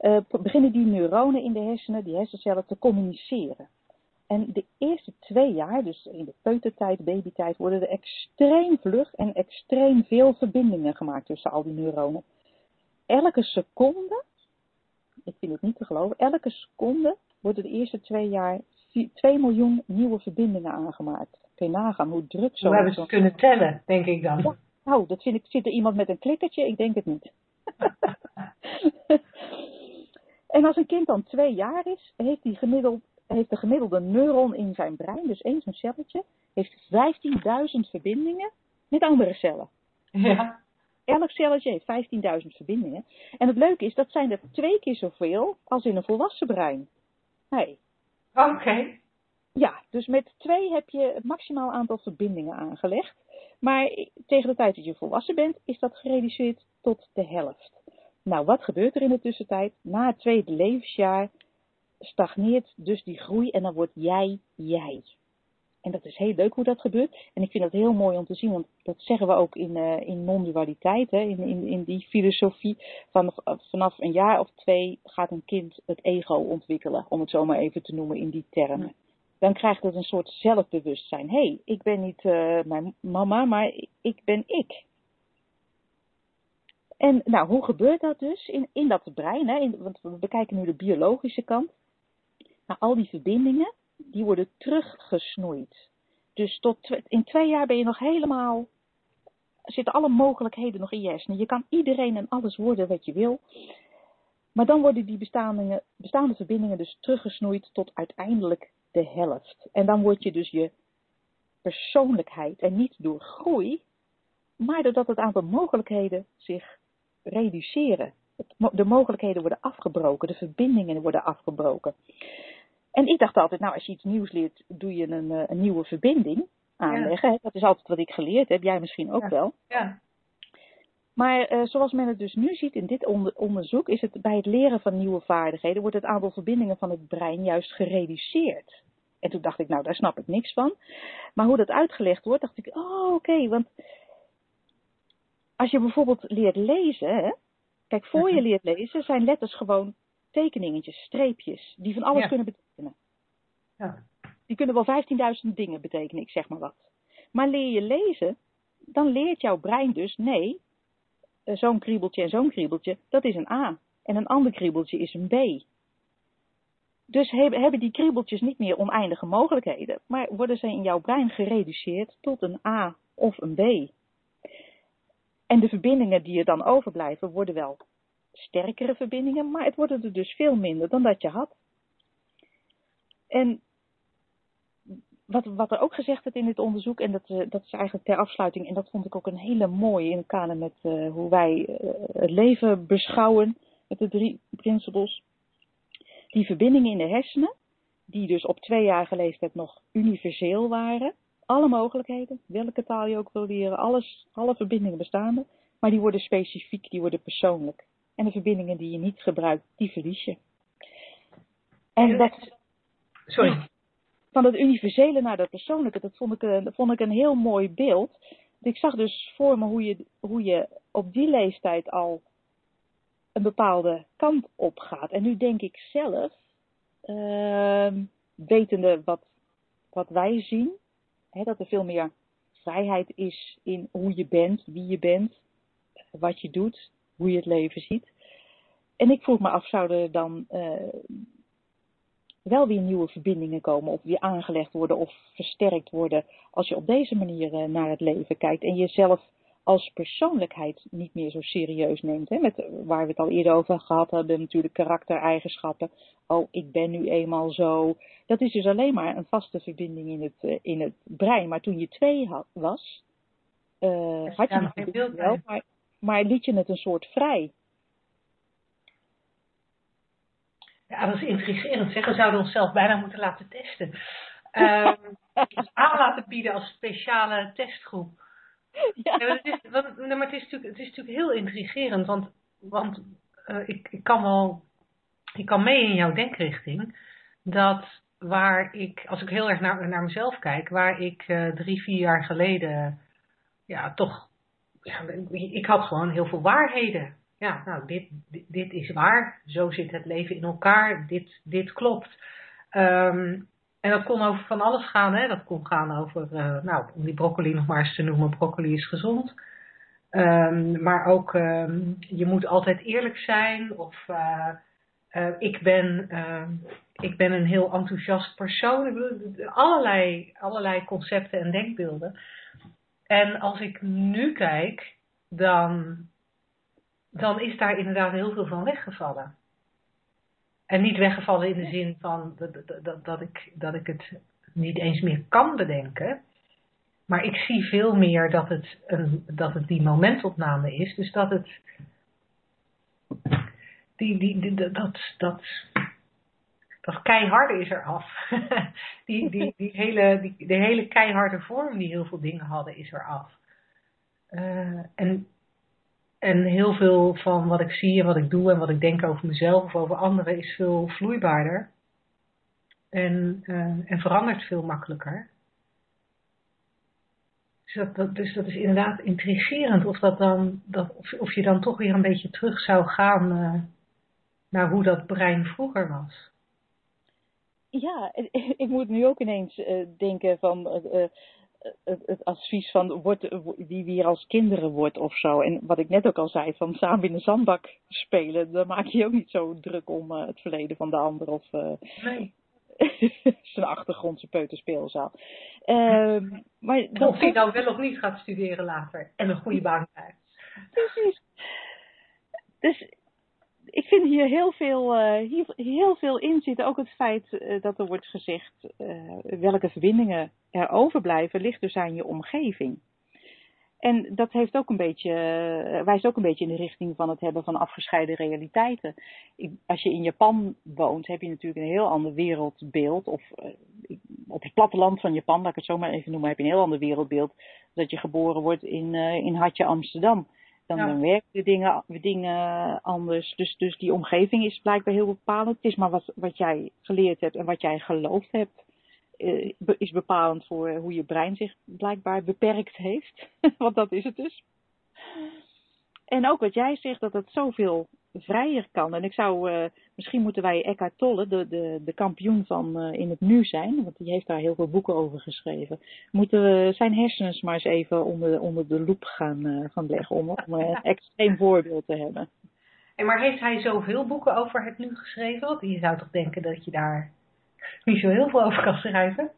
[SPEAKER 1] uh, beginnen die neuronen in de hersenen, die hersencellen, te communiceren. En de eerste twee jaar, dus in de peutertijd, babytijd, worden er extreem vlug en extreem veel verbindingen gemaakt tussen al die neuronen. Elke seconde, ik vind het niet te geloven, elke seconde worden de eerste twee jaar 2 miljoen nieuwe verbindingen aangemaakt. Kun je nagaan hoe druk zo...
[SPEAKER 2] We hebben ze kunnen tellen, denk ik dan.
[SPEAKER 1] nou, dat vind ik, zit er iemand met een klikkertje? Ik denk het niet. *laughs* En als een kind dan twee jaar is, heeft, die gemiddeld, heeft de gemiddelde neuron in zijn brein, dus één zo'n celletje, heeft 15.000 verbindingen met andere cellen.
[SPEAKER 2] Ja.
[SPEAKER 1] Elk celletje heeft 15.000 verbindingen. En het leuke is, dat zijn er twee keer zoveel als in een volwassen brein. Hey.
[SPEAKER 2] Oké.
[SPEAKER 1] Ja, dus met twee heb je het maximaal aantal verbindingen aangelegd. Maar tegen de tijd dat je volwassen bent, is dat gereduceerd tot de helft. Nou, wat gebeurt er in de tussentijd? Na het tweede levensjaar stagneert dus die groei en dan wordt jij jij. En dat is heel leuk hoe dat gebeurt. En ik vind dat heel mooi om te zien, want dat zeggen we ook in, uh, in non-dualiteit, hè, in, in, in die filosofie. Van, vanaf een jaar of twee gaat een kind het ego ontwikkelen, om het zo maar even te noemen in die termen. Dan krijgt het een soort zelfbewustzijn. Hé, hey, ik ben niet uh, mijn mama, maar ik ben ik. En nou, hoe gebeurt dat dus in, in dat brein? Hè? In, want we bekijken nu de biologische kant. Nou, al die verbindingen, die worden teruggesnoeid. Dus tot in twee jaar ben je nog helemaal, zitten alle mogelijkheden nog in je hersenen. Je kan iedereen en alles worden wat je wil. Maar dan worden die bestaande, bestaande verbindingen dus teruggesnoeid tot uiteindelijk de helft. En dan word je dus je persoonlijkheid. En niet door groei, maar doordat het aantal mogelijkheden zich reduceren. De mogelijkheden worden afgebroken, de verbindingen worden afgebroken. En ik dacht altijd, nou, als je iets nieuws leert, doe je een, eh, een nieuwe verbinding aanleggen. Dat is altijd wat ik geleerd heb, jij misschien ook wel.
[SPEAKER 2] Ja.
[SPEAKER 1] Maar uh, zoals men het dus nu ziet in dit onderzoek, is het bij het leren van nieuwe vaardigheden, wordt het aantal verbindingen van het brein juist gereduceerd. En toen dacht ik, nou, daar snap ik niks van. Maar hoe dat uitgelegd wordt, dacht ik, oh, oké, want als je bijvoorbeeld leert lezen, hè? kijk, voor je mhm. leert lezen zijn letters gewoon tekeningetjes, streepjes, die van alles kunnen betekenen.
[SPEAKER 2] Ja.
[SPEAKER 1] Die kunnen wel 15.000 dingen betekenen, ik zeg maar wat. Maar leer je lezen, dan leert jouw brein dus, nee, eh, zo'n kriebeltje en zo'n kriebeltje, dat is een A. En een ander kriebeltje is een B. Dus hebben die kriebeltjes niet meer oneindige mogelijkheden, maar worden ze in jouw brein gereduceerd tot een A of een B. En de verbindingen die er dan overblijven worden wel sterkere verbindingen, maar het worden er dus veel minder dan dat je had. En wat, wat er ook gezegd werd in dit onderzoek, en dat, eh, dat is eigenlijk ter afsluiting, en dat vond ik ook een hele mooie in het kader met uh, hoe wij uh, het leven beschouwen, met de drie principles. Die verbindingen in de hersenen, die dus op twee jaar leeftijd nog universeel waren, alle mogelijkheden, welke taal je ook wil leren, alles, alle verbindingen bestaande, maar die worden specifiek, die worden persoonlijk. En de verbindingen die je niet gebruikt, die verlies je. En dat...
[SPEAKER 2] Sorry.
[SPEAKER 1] Van het universele naar dat persoonlijke, dat vond ik, een, dat vond ik een heel mooi beeld. Ik zag dus voor me hoe je, hoe je op die leeftijd al een bepaalde kant op gaat. En nu denk ik zelf, uh, wetende wat, wat wij zien, hè, dat er veel meer vrijheid is in hoe je bent, wie je bent, wat je doet, hoe je het leven ziet. En ik vroeg me af, zouden er dan uh, wel weer nieuwe verbindingen komen of weer aangelegd worden of versterkt worden als je op deze manier uh, naar het leven kijkt en jezelf als persoonlijkheid niet meer zo serieus neemt. Hè? Met, waar we het al eerder over gehad hebben, natuurlijk karaktereigenschappen. Oh, ik ben nu eenmaal zo. Dat is dus alleen maar een vaste verbinding in het, uh, in het brein. Maar toen je twee had, was, uh, had je wel, maar, maar liet je het een soort vrij.
[SPEAKER 2] Ja, dat is intrigerend. Zeg, we zouden onszelf bijna moeten laten testen. *laughs* Uh, aan laten bieden als speciale testgroep. Ja. ja maar, het is, want, maar het, is natuurlijk, het is natuurlijk heel intrigerend, want, want uh, ik, ik kan wel, ik kan mee in jouw denkrichting, dat waar ik, als ik heel erg naar, naar mezelf kijk, waar ik uh, drie, vier jaar geleden, ja, toch, ik had gewoon heel veel waarheden. Ja, nou, dit, dit, is waar, zo zit het leven in elkaar, dit, dit klopt. Um, en dat kon over van alles gaan. Hè? Dat kon gaan over, uh, nou, om die broccoli nog maar eens te noemen, broccoli is gezond. Um, maar ook, um, je moet altijd eerlijk zijn. Of uh, uh, ik, ben, ik ben een heel enthousiast persoon. Allerlei, allerlei concepten en denkbeelden. En als ik nu kijk, dan, dan is daar inderdaad heel veel van weggevallen. En niet weggevallen in de zin van dat, dat, dat, ik, dat ik het niet eens meer kan bedenken. Maar ik zie veel meer dat het, een, dat het die momentopname is. Dus dat het. Die, die, die, dat, dat, dat keiharde is er af. *laughs* die, die, die hele, die, de hele keiharde vorm die heel veel dingen hadden, is er af. Uh, en en heel veel van wat ik zie en wat ik doe en wat ik denk over mezelf of over anderen is veel vloeibaarder. En, uh, en verandert veel makkelijker. Dus dat, dus dat is inderdaad intrigerend of, dat dan, of, of je dan toch weer een beetje terug zou gaan uh, naar hoe dat brein vroeger was.
[SPEAKER 1] Ja, *laughs* ik moet nu ook ineens uh, denken van het, het, advies van wordt, wie weer als kinderen wordt of zo. En wat ik net ook al zei, van samen in de zandbak spelen, dan maak je je ook niet zo druk om uh, het verleden van de ander of
[SPEAKER 2] nee. *laughs*
[SPEAKER 1] zijn achtergrond, zijn peuterspeelzaal. Uh, maar *laughs*
[SPEAKER 2] of hij nou wel of niet gaat studeren later en een goede baan krijgt.
[SPEAKER 1] Precies. Dus ik vind hier heel veel, uh, hier, heel veel in zitten. Ook het feit uh, dat er wordt gezegd uh, welke verbindingen er overblijven, ligt dus aan je omgeving. En dat heeft ook een beetje, wijst ook een beetje in de richting van het hebben van afgescheiden realiteiten. Als je in Japan woont, heb je natuurlijk een heel ander wereldbeeld. Of op het platteland van Japan, laat ik het zo maar even noemen, heb je een heel ander wereldbeeld. Dat je geboren wordt in, in Hartje Amsterdam. Dan, ja. werken de dingen, dingen anders. Dus, dus die omgeving is blijkbaar heel bepalend. Het is maar wat, wat jij geleerd hebt en wat jij geloofd hebt. Uh, is bepalend voor hoe je brein zich blijkbaar beperkt heeft. *laughs* Want dat is het dus. En ook wat jij zegt, dat het zoveel vrijer kan. En ik zou, uh, misschien moeten wij Eckhart Tolle, de, de, de kampioen van uh, in het nu zijn, want die heeft daar heel veel boeken over geschreven, moeten we zijn hersens maar eens even onder, onder de loep gaan, uh, gaan leggen om, om een *laughs* extreem voorbeeld te hebben.
[SPEAKER 2] En maar heeft hij zoveel boeken over het nu geschreven? Want je zou toch denken dat je daar niet zo heel veel over kan schrijven?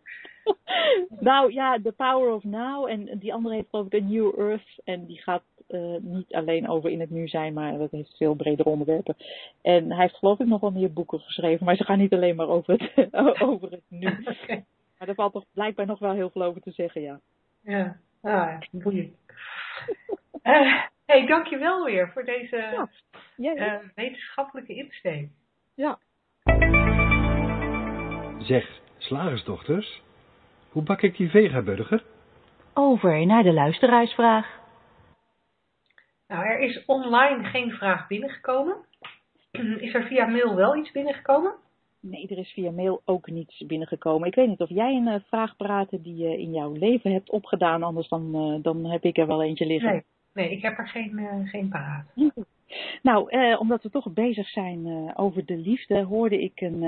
[SPEAKER 2] *laughs*
[SPEAKER 1] nou ja, The Power of Now en die andere heeft geloof ik A New Earth en die gaat uh, niet alleen over in het nu zijn, maar dat heeft veel bredere onderwerpen. En hij heeft geloof ik nog wel meer boeken geschreven, maar ze gaan niet alleen maar over het, *laughs* over het nu. *laughs* Okay. Maar er valt toch blijkbaar nog wel heel veel over te zeggen, ja.
[SPEAKER 2] Ja, ah, boeiend. uh, hey, dankjewel weer voor deze ja. Uh, wetenschappelijke insteek.
[SPEAKER 1] Ja.
[SPEAKER 3] Zeg, slagersdochters, hoe bak ik die vegaburger?
[SPEAKER 4] Over naar de luisteraarsvraag.
[SPEAKER 2] Nou, er is online geen vraag binnengekomen. *clears throat* Is er via mail wel iets binnengekomen?
[SPEAKER 1] Nee, er is via mail ook niets binnengekomen. Ik weet niet of jij een uh, vraag praten die je in jouw leven hebt opgedaan, anders dan, uh, dan heb ik er wel eentje liggen.
[SPEAKER 2] Nee, nee ik heb er geen, geen paraat. *laughs*
[SPEAKER 1] Nou, omdat we toch bezig zijn over de liefde, hoorde ik een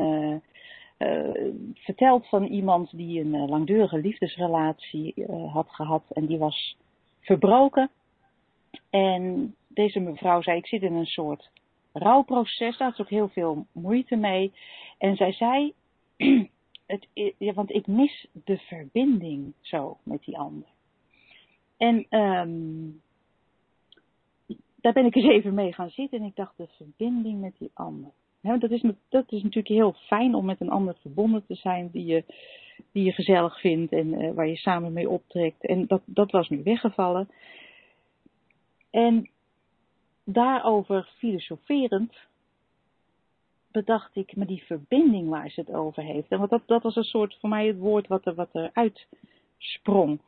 [SPEAKER 1] verteld van iemand die een langdurige liefdesrelatie had gehad en die was verbroken. En deze mevrouw zei, ik zit in een soort rouwproces, daar is ook heel veel moeite mee. En zij zei, *clears throat* het, ja, want ik mis de verbinding zo met die ander. En um, daar ben ik eens even mee gaan zitten en ik dacht, de verbinding met die ander. Dat, is, dat is natuurlijk heel fijn om met een ander verbonden te zijn die je, die je gezellig vindt en uh, waar je samen mee optrekt. En dat, dat was nu weggevallen. En daarover filosoferend bedacht ik me die verbinding waar ze het over heeft. En want dat, dat was een soort voor mij het woord wat er, wat er uitsprong.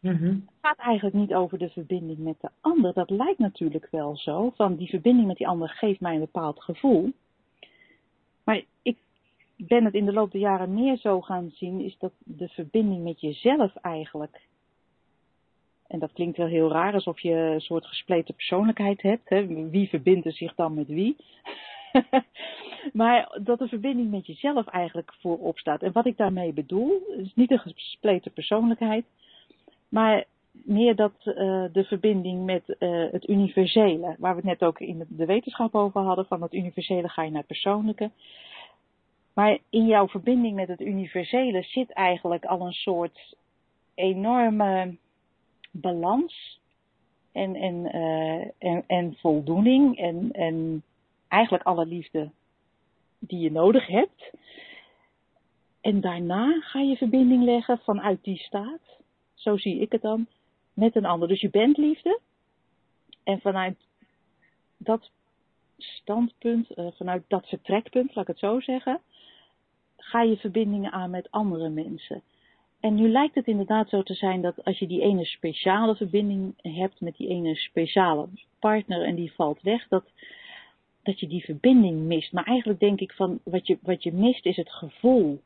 [SPEAKER 2] Mm
[SPEAKER 1] Het gaat eigenlijk niet over de verbinding met de ander. Dat lijkt natuurlijk wel zo. Van die verbinding met die ander geeft mij een bepaald gevoel. Maar ik ben het in de loop der jaren meer zo gaan zien, is dat de verbinding met jezelf eigenlijk en dat klinkt wel heel raar, alsof je een soort gespleten persoonlijkheid hebt. Hè? Wie verbindt er zich dan met wie? *laughs* maar dat de verbinding met jezelf eigenlijk voorop staat. En wat ik daarmee bedoel, is niet een gespleten persoonlijkheid, maar meer dat uh, de verbinding met uh, het universele, waar we het net ook in de wetenschap over hadden, van het universele ga je naar het persoonlijke. Maar in jouw verbinding met het universele zit eigenlijk al een soort enorme balans en, en, uh, en, en voldoening en, en eigenlijk alle liefde die je nodig hebt. En daarna ga je verbinding leggen vanuit die staat, zo zie ik het dan, met een ander. Dus je bent liefde en vanuit dat standpunt, uh, vanuit dat vertrekpunt, laat ik het zo zeggen, ga je verbindingen aan met andere mensen. En nu lijkt het inderdaad zo te zijn dat als je die ene speciale verbinding hebt met die ene speciale partner en die valt weg, dat, dat je die verbinding mist. Maar eigenlijk denk ik van wat je, wat je mist is het gevoel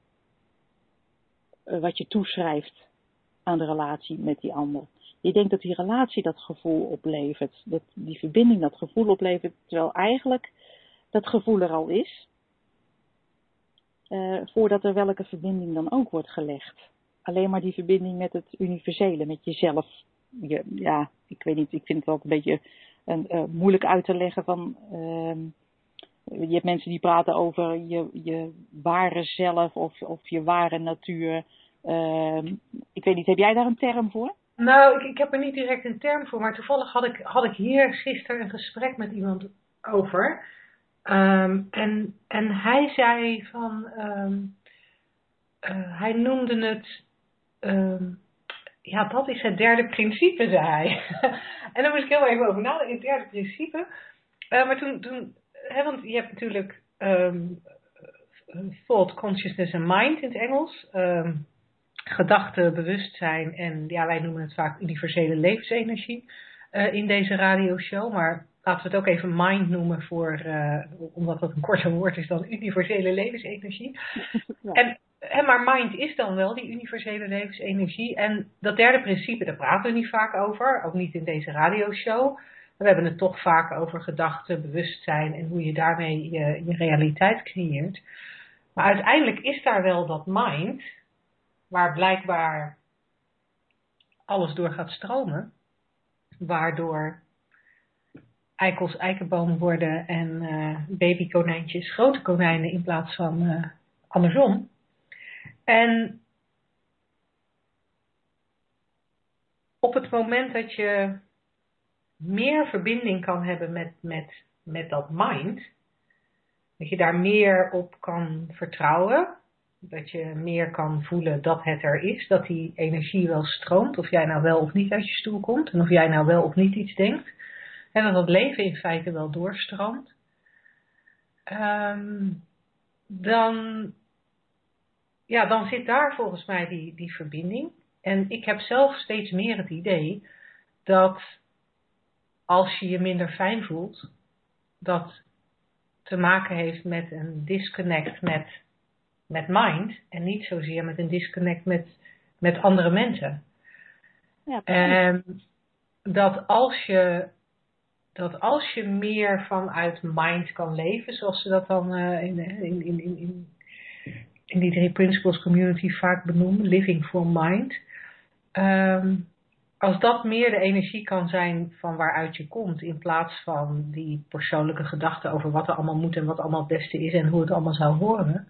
[SPEAKER 1] uh, wat je toeschrijft aan de relatie met die ander. Je denkt dat die relatie dat gevoel oplevert, dat die verbinding dat gevoel oplevert, terwijl eigenlijk dat gevoel er al is, uh, voordat er welke verbinding dan ook wordt gelegd alleen maar die verbinding met het universele, met jezelf. Je, ja, ik weet niet, ik vind het wel een beetje een, uh, moeilijk uit te leggen van. Uh, je hebt mensen die praten over je, je ware zelf of, of je ware natuur. Uh, ik weet niet, heb jij daar een term voor?
[SPEAKER 2] Nou, ik, ik heb er niet direct een term voor, maar toevallig had ik, had ik hier gisteren een gesprek met iemand over. Um, en, en hij zei van, um, uh, hij noemde het um, ja, dat is het derde principe, zei hij. *laughs* en daar moest ik heel even over nadenken, het derde principe. Uh, maar toen, toen hè, want je hebt natuurlijk thought, consciousness en mind in het Engels. Gedachten, bewustzijn en ja, wij noemen het vaak universele levensenergie uh, in deze radioshow. Maar laten we het ook even mind noemen, voor, uh, omdat dat een korter woord is dan universele levensenergie. *laughs* Ja. En en maar mind is dan wel die universele levensenergie. En dat derde principe, daar praten we niet vaak over. Ook niet in deze radioshow. We hebben het toch vaak over gedachten, bewustzijn en hoe je daarmee je, je realiteit creëert. Maar uiteindelijk is daar wel dat mind, waar blijkbaar alles door gaat stromen. Waardoor eikels eikenboom worden en uh, babykonijntjes grote konijnen in plaats van uh, andersom. En op het moment dat je meer verbinding kan hebben met, met, met dat mind, dat je daar meer op kan vertrouwen, dat je meer kan voelen dat het er is, dat die energie wel stroomt, of jij nou wel of niet uit je stoel komt en of jij nou wel of niet iets denkt, en dat het leven in feite wel doorstroomt, um, dan ja, dan zit daar volgens mij die, die verbinding. En ik heb zelf steeds meer het idee dat als je je minder fijn voelt, dat te maken heeft met een disconnect met, met mind en niet zozeer met een disconnect met, met andere mensen. Ja, en dat als je dat als je meer vanuit mind kan leven, zoals ze dat dan uh, in, in, in, in, in die drie principles community vaak benoemen, living for mind. Um, als dat meer de energie kan zijn van waaruit je komt, in plaats van die persoonlijke gedachten over wat er allemaal moet en wat allemaal het beste is en hoe het allemaal zou horen,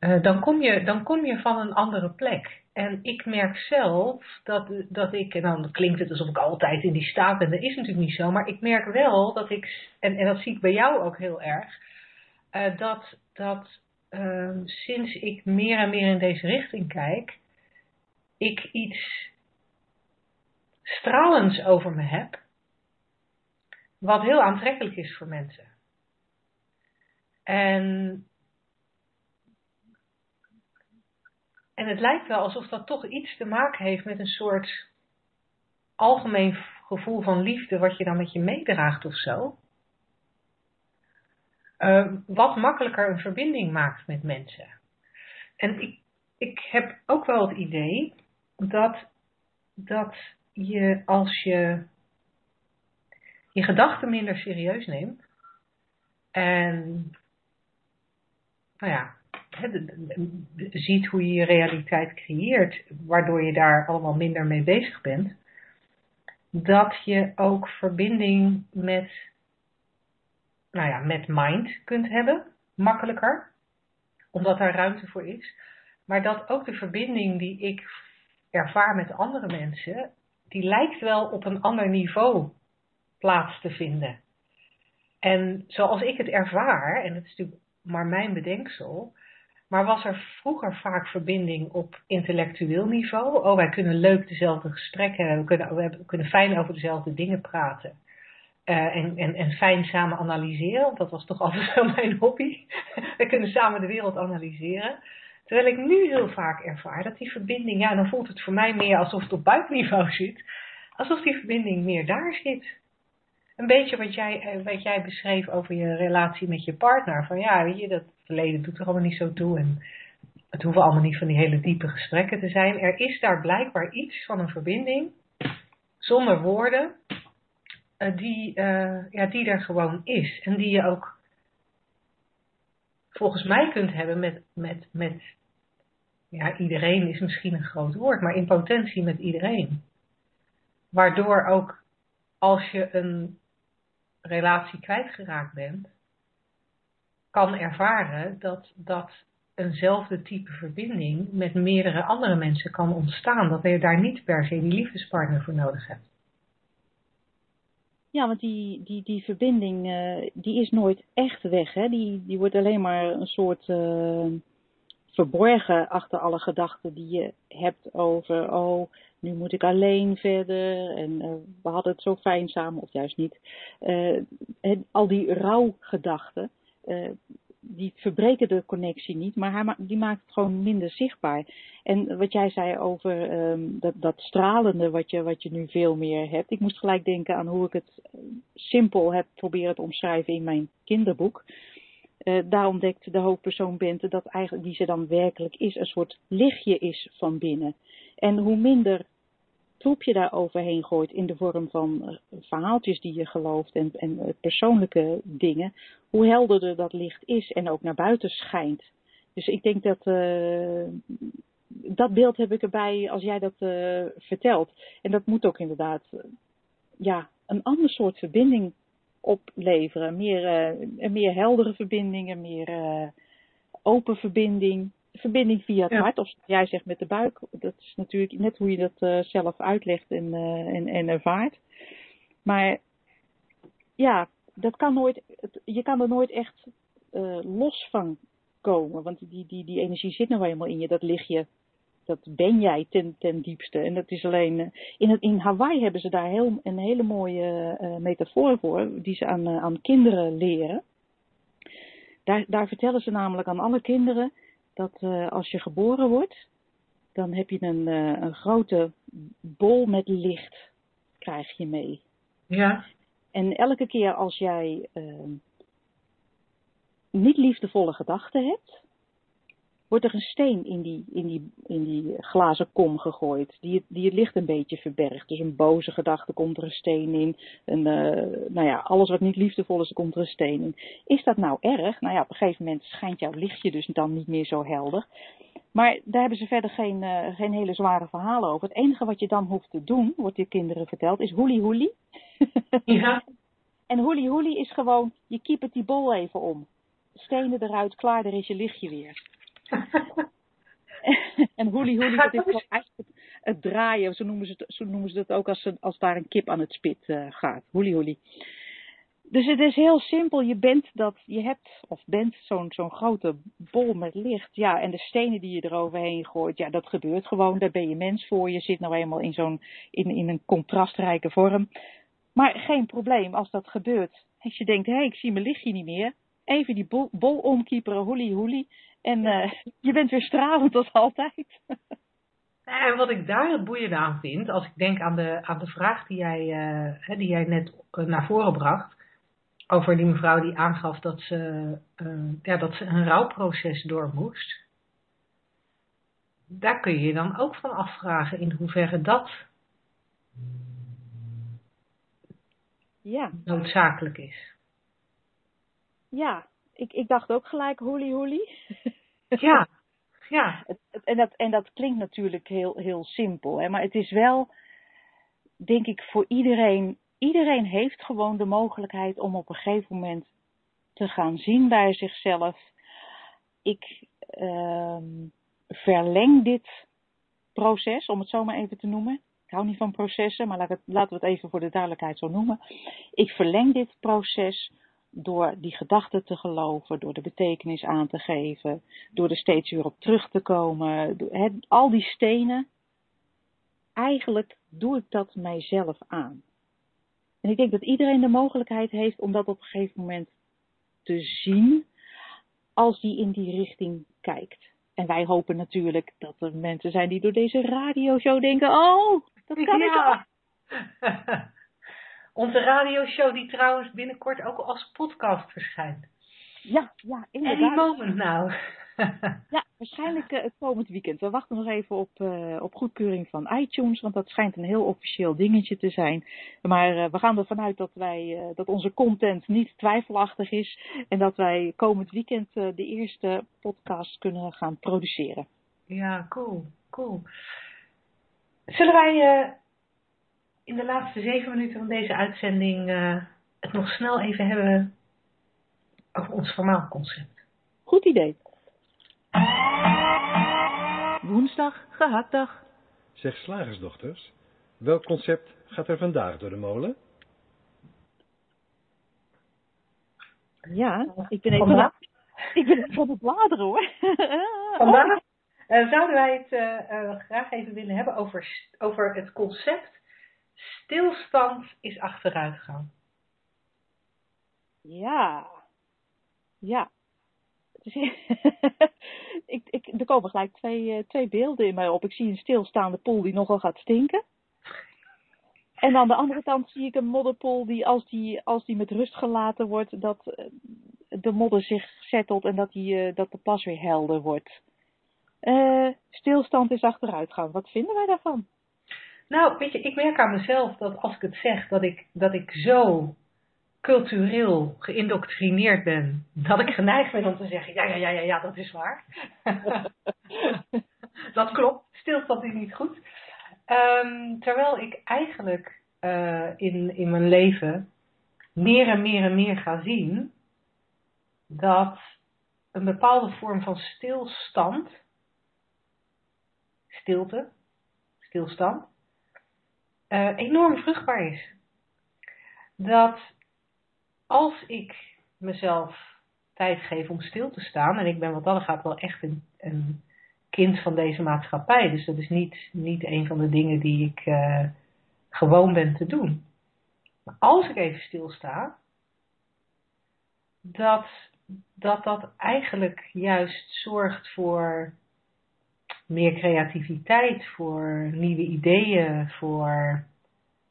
[SPEAKER 2] uh, dan, kom je, dan kom je van een andere plek. En ik merk zelf dat, dat ik, en dan klinkt het alsof ik altijd in die staat ben, dat is natuurlijk niet zo, maar ik merk wel dat ik, en, en dat zie ik bij jou ook heel erg, uh, dat, dat uh, sinds ik meer en meer in deze richting kijk, ik iets stralends over me heb, wat heel aantrekkelijk is voor mensen. En, en het lijkt wel alsof dat toch iets te maken heeft met een soort algemeen gevoel van liefde wat je dan met je meedraagt of zo. Uh, wat makkelijker een verbinding maakt met mensen. En ik, ik heb ook wel het idee dat, dat je als je je gedachten minder serieus neemt en nou ja, ziet hoe je je realiteit creëert, waardoor je daar allemaal minder mee bezig bent, dat je ook verbinding met, nou ja, met mind kunt hebben, makkelijker, omdat daar ruimte voor is. Maar dat ook de verbinding die ik ervaar met andere mensen die lijkt wel op een ander niveau plaats te vinden. En zoals ik het ervaar, en het is natuurlijk maar mijn bedenksel, maar was er vroeger vaak verbinding op intellectueel niveau. Oh, wij kunnen leuk dezelfde gesprekken hebben, we kunnen, we kunnen fijn over dezelfde dingen praten. Uh, en, en, en fijn samen analyseren, want dat was toch *laughs* altijd wel mijn hobby. we kunnen samen de wereld analyseren. Terwijl ik nu heel vaak ervaar dat die verbinding, ja, dan voelt het voor mij meer alsof het op buitenniveau zit, alsof die verbinding meer daar zit. Een beetje wat jij, eh, wat jij beschreef over je relatie met je partner. Van ja, weet je, dat verleden doet er allemaal niet zo toe en het hoeven allemaal niet van die hele diepe gesprekken te zijn. Er is daar blijkbaar iets van een verbinding, zonder woorden, eh, die, uh, ja, die er gewoon is. En die je ook volgens mij kunt hebben met, met, met ja, iedereen is misschien een groot woord, maar in potentie met iedereen. Waardoor ook als je een relatie kwijtgeraakt bent, kan ervaren dat, dat eenzelfde type verbinding met meerdere andere mensen kan ontstaan. Dat je daar niet per se die liefdespartner voor nodig hebt.
[SPEAKER 1] Ja, want die, die, die verbinding uh, die is nooit echt weg. Hè? Die, die wordt alleen maar een soort uh, verborgen achter alle gedachten die je hebt over, oh, nu moet ik alleen verder en uh, we hadden het zo fijn samen, of juist niet. Uh, al die rouwgedachten, uh, die verbreken de connectie niet, maar hij die maakt het gewoon minder zichtbaar. En wat jij zei over um, dat, dat stralende wat je, wat je nu veel meer hebt. Ik moest gelijk denken aan hoe ik het simpel heb proberen te omschrijven in mijn kinderboek. Uh, daar ontdekt de hoofdpersoon Bente dat eigenlijk die ze dan werkelijk is, een soort lichtje is van binnen. En hoe minder troep je daar overheen gooit in de vorm van eh, verhaaltjes die je gelooft en, en eh, persoonlijke dingen, hoe helderder dat licht is en ook naar buiten schijnt. Dus ik denk dat uh, dat beeld heb ik erbij als jij dat vertelt. En dat moet ook inderdaad ja, een ander soort verbinding opleveren. Meer, een meer heldere verbindingen, meer open verbinding. Verbinding via het hart, of jij zegt met de buik, dat is natuurlijk net hoe je dat uh, zelf uitlegt en, en, en ervaart. Maar ja, dat kan nooit, je kan er nooit echt uh, los van komen, want die, die, die energie zit nou helemaal in je, dat lig je, dat ben jij ten, ten diepste. En dat is alleen, in, het, in Hawaii hebben ze daar heel, een hele mooie metafoor voor, die ze aan, aan kinderen leren. Daar, daar vertellen ze namelijk aan alle kinderen, dat uh, als je geboren wordt, dan heb je een, een grote bol met licht, krijg je mee.
[SPEAKER 2] Ja.
[SPEAKER 1] En elke keer als jij uh, niet liefdevolle gedachten hebt, wordt er een steen in die, in die, in die glazen kom gegooid, die het, die het licht een beetje verbergt. Dus een boze gedachte komt er een steen in. Een, uh, nou ja, alles wat niet liefdevol is, er komt er een steen in. Is dat nou erg? Nou ja, op een gegeven moment schijnt jouw lichtje dus dan niet meer zo helder. Maar daar hebben ze verder geen, uh, geen hele zware verhalen over. Het enige wat je dan hoeft te doen, wordt je kinderen verteld, is hoelie hoelie.
[SPEAKER 2] Ja. *laughs*
[SPEAKER 1] en hoelie hoelie is gewoon, je kiepert die bol even om. Stenen eruit, klaar, daar is je lichtje weer. *laughs* en hoelie hoelie, dat is gewoon eigenlijk het draaien. Zo noemen ze het, zo noemen ze het ook als, als daar een kip aan het spit uh, gaat. Hoelie hoelie. Dus het is heel simpel. Je bent dat, je hebt of bent zo'n zo'n grote bol met licht. Ja, en de stenen die je eroverheen gooit, ja, dat gebeurt gewoon. Daar ben je mens voor. Je zit nou eenmaal in zo'n, in, in een contrastrijke vorm. Maar geen probleem als dat gebeurt. Als je denkt, hé, hey, ik zie mijn lichtje niet meer. Even die bol, bol omkieperen, hoelie hoelie. En uh, je bent weer stralend als altijd. *laughs*
[SPEAKER 2] En wat ik daar het boeiende aan vind, als ik denk aan de, aan de vraag die jij, uh, die jij net naar voren bracht over die mevrouw die aangaf dat ze, uh, ja, dat ze een rouwproces door moest. Daar kun je je dan ook van afvragen in hoeverre dat
[SPEAKER 1] ja.
[SPEAKER 2] noodzakelijk is.
[SPEAKER 1] Ja, ik, ik dacht ook gelijk holy holy. *laughs*
[SPEAKER 2] ja, ja.
[SPEAKER 1] En dat, en dat klinkt natuurlijk heel, heel simpel, hè, maar het is wel, denk ik, voor iedereen iedereen heeft gewoon de mogelijkheid om op een gegeven moment te gaan zien bij zichzelf. Ik uh, verleng dit proces, om het zo maar even te noemen. Ik hou niet van processen, maar laat het, laten we het even voor de duidelijkheid zo noemen. Ik verleng dit proces door die gedachten te geloven, door de betekenis aan te geven, door er steeds weer op terug te komen. He, al die stenen, eigenlijk doe ik dat mijzelf aan. En ik denk dat iedereen de mogelijkheid heeft om dat op een gegeven moment te zien als die in die richting kijkt. En wij hopen natuurlijk dat er mensen zijn die door deze radioshow denken, oh, dat *laughs* kan ja. ik ook. *laughs*
[SPEAKER 2] Onze radioshow die trouwens binnenkort ook als podcast verschijnt.
[SPEAKER 1] Ja, ja, inderdaad.
[SPEAKER 2] En die moment nou. *laughs*
[SPEAKER 1] ja, waarschijnlijk uh, *laughs* het komend weekend. We wachten nog even op, uh, op goedkeuring van iTunes, want dat schijnt een heel officieel dingetje te zijn. Maar uh, we gaan ervan uit dat, wij, dat onze content niet twijfelachtig is en dat wij komend weekend de eerste podcast kunnen gaan produceren.
[SPEAKER 2] Ja, cool, cool. Zullen wij in de laatste zeven minuten van deze uitzending het nog snel even hebben over ons vermaalconcept?
[SPEAKER 1] Goed idee.
[SPEAKER 4] Woensdag, gehaktdag.
[SPEAKER 3] Zeg slagersdochters, welk concept gaat er vandaag door de molen?
[SPEAKER 1] Ja, ik ben even, vandaag? ik ben even op het bladeren hoor. *laughs*
[SPEAKER 2] Vandaag uh, zouden wij het uh, uh, graag even willen hebben over, over het concept stilstand is achteruitgang.
[SPEAKER 1] Ja, ja. *laughs* ik, ik, er komen gelijk twee, uh, twee beelden in mij op. Ik zie een stilstaande pool die nogal gaat stinken. En aan de andere kant zie ik een modderpool die als die, als die met rust gelaten wordt, dat uh, de modder zich settelt en dat, die, uh, dat de pas weer helder wordt. stilstand is achteruitgang. Wat vinden wij daarvan?
[SPEAKER 2] Nou, weet je, ik merk aan mezelf dat als ik het zeg, dat ik, dat ik zo cultureel geïndoctrineerd ben, dat ik geneigd ben om te zeggen, ja, ja, ja, ja, ja dat is waar. *laughs* dat klopt, stilstand is niet goed. Um, terwijl ik eigenlijk uh, in, in mijn leven meer en meer en meer ga zien dat een bepaalde vorm van stilstand, stilte, stilstand, uh, enorm vruchtbaar is. Dat als ik mezelf tijd geef om stil te staan, en ik ben wat dat gaat wel echt een, een, kind van deze maatschappij, dus dat is niet, niet een van de dingen die ik uh, gewoon ben te doen. Maar als ik even stilsta, dat, dat dat eigenlijk juist zorgt voor meer creativiteit, voor nieuwe ideeën, voor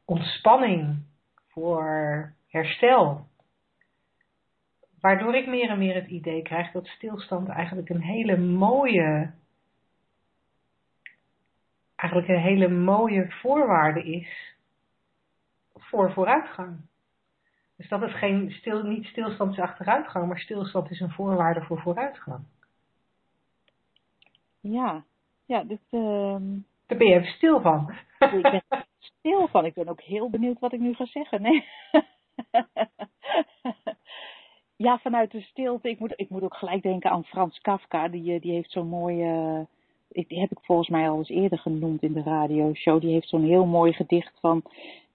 [SPEAKER 2] ontspanning, voor herstel. Waardoor ik meer en meer het idee krijg dat stilstand eigenlijk een hele mooie, eigenlijk een hele mooie voorwaarde is voor vooruitgang. Dus dat is geen stil, niet stilstand is achteruitgang, maar stilstand is een voorwaarde voor vooruitgang.
[SPEAKER 1] Ja, ja, dus,
[SPEAKER 2] daar ben je even stil van.
[SPEAKER 1] Ik ben stil van. Ik ben ook heel benieuwd wat ik nu ga zeggen. Nee. *laughs* ja, vanuit de stilte. Ik moet, ik moet ook gelijk denken aan Frans Kafka. Die, eh, die heeft zo'n mooie. Die heb ik volgens mij al eens eerder genoemd in de radioshow. Die heeft zo'n heel mooi gedicht van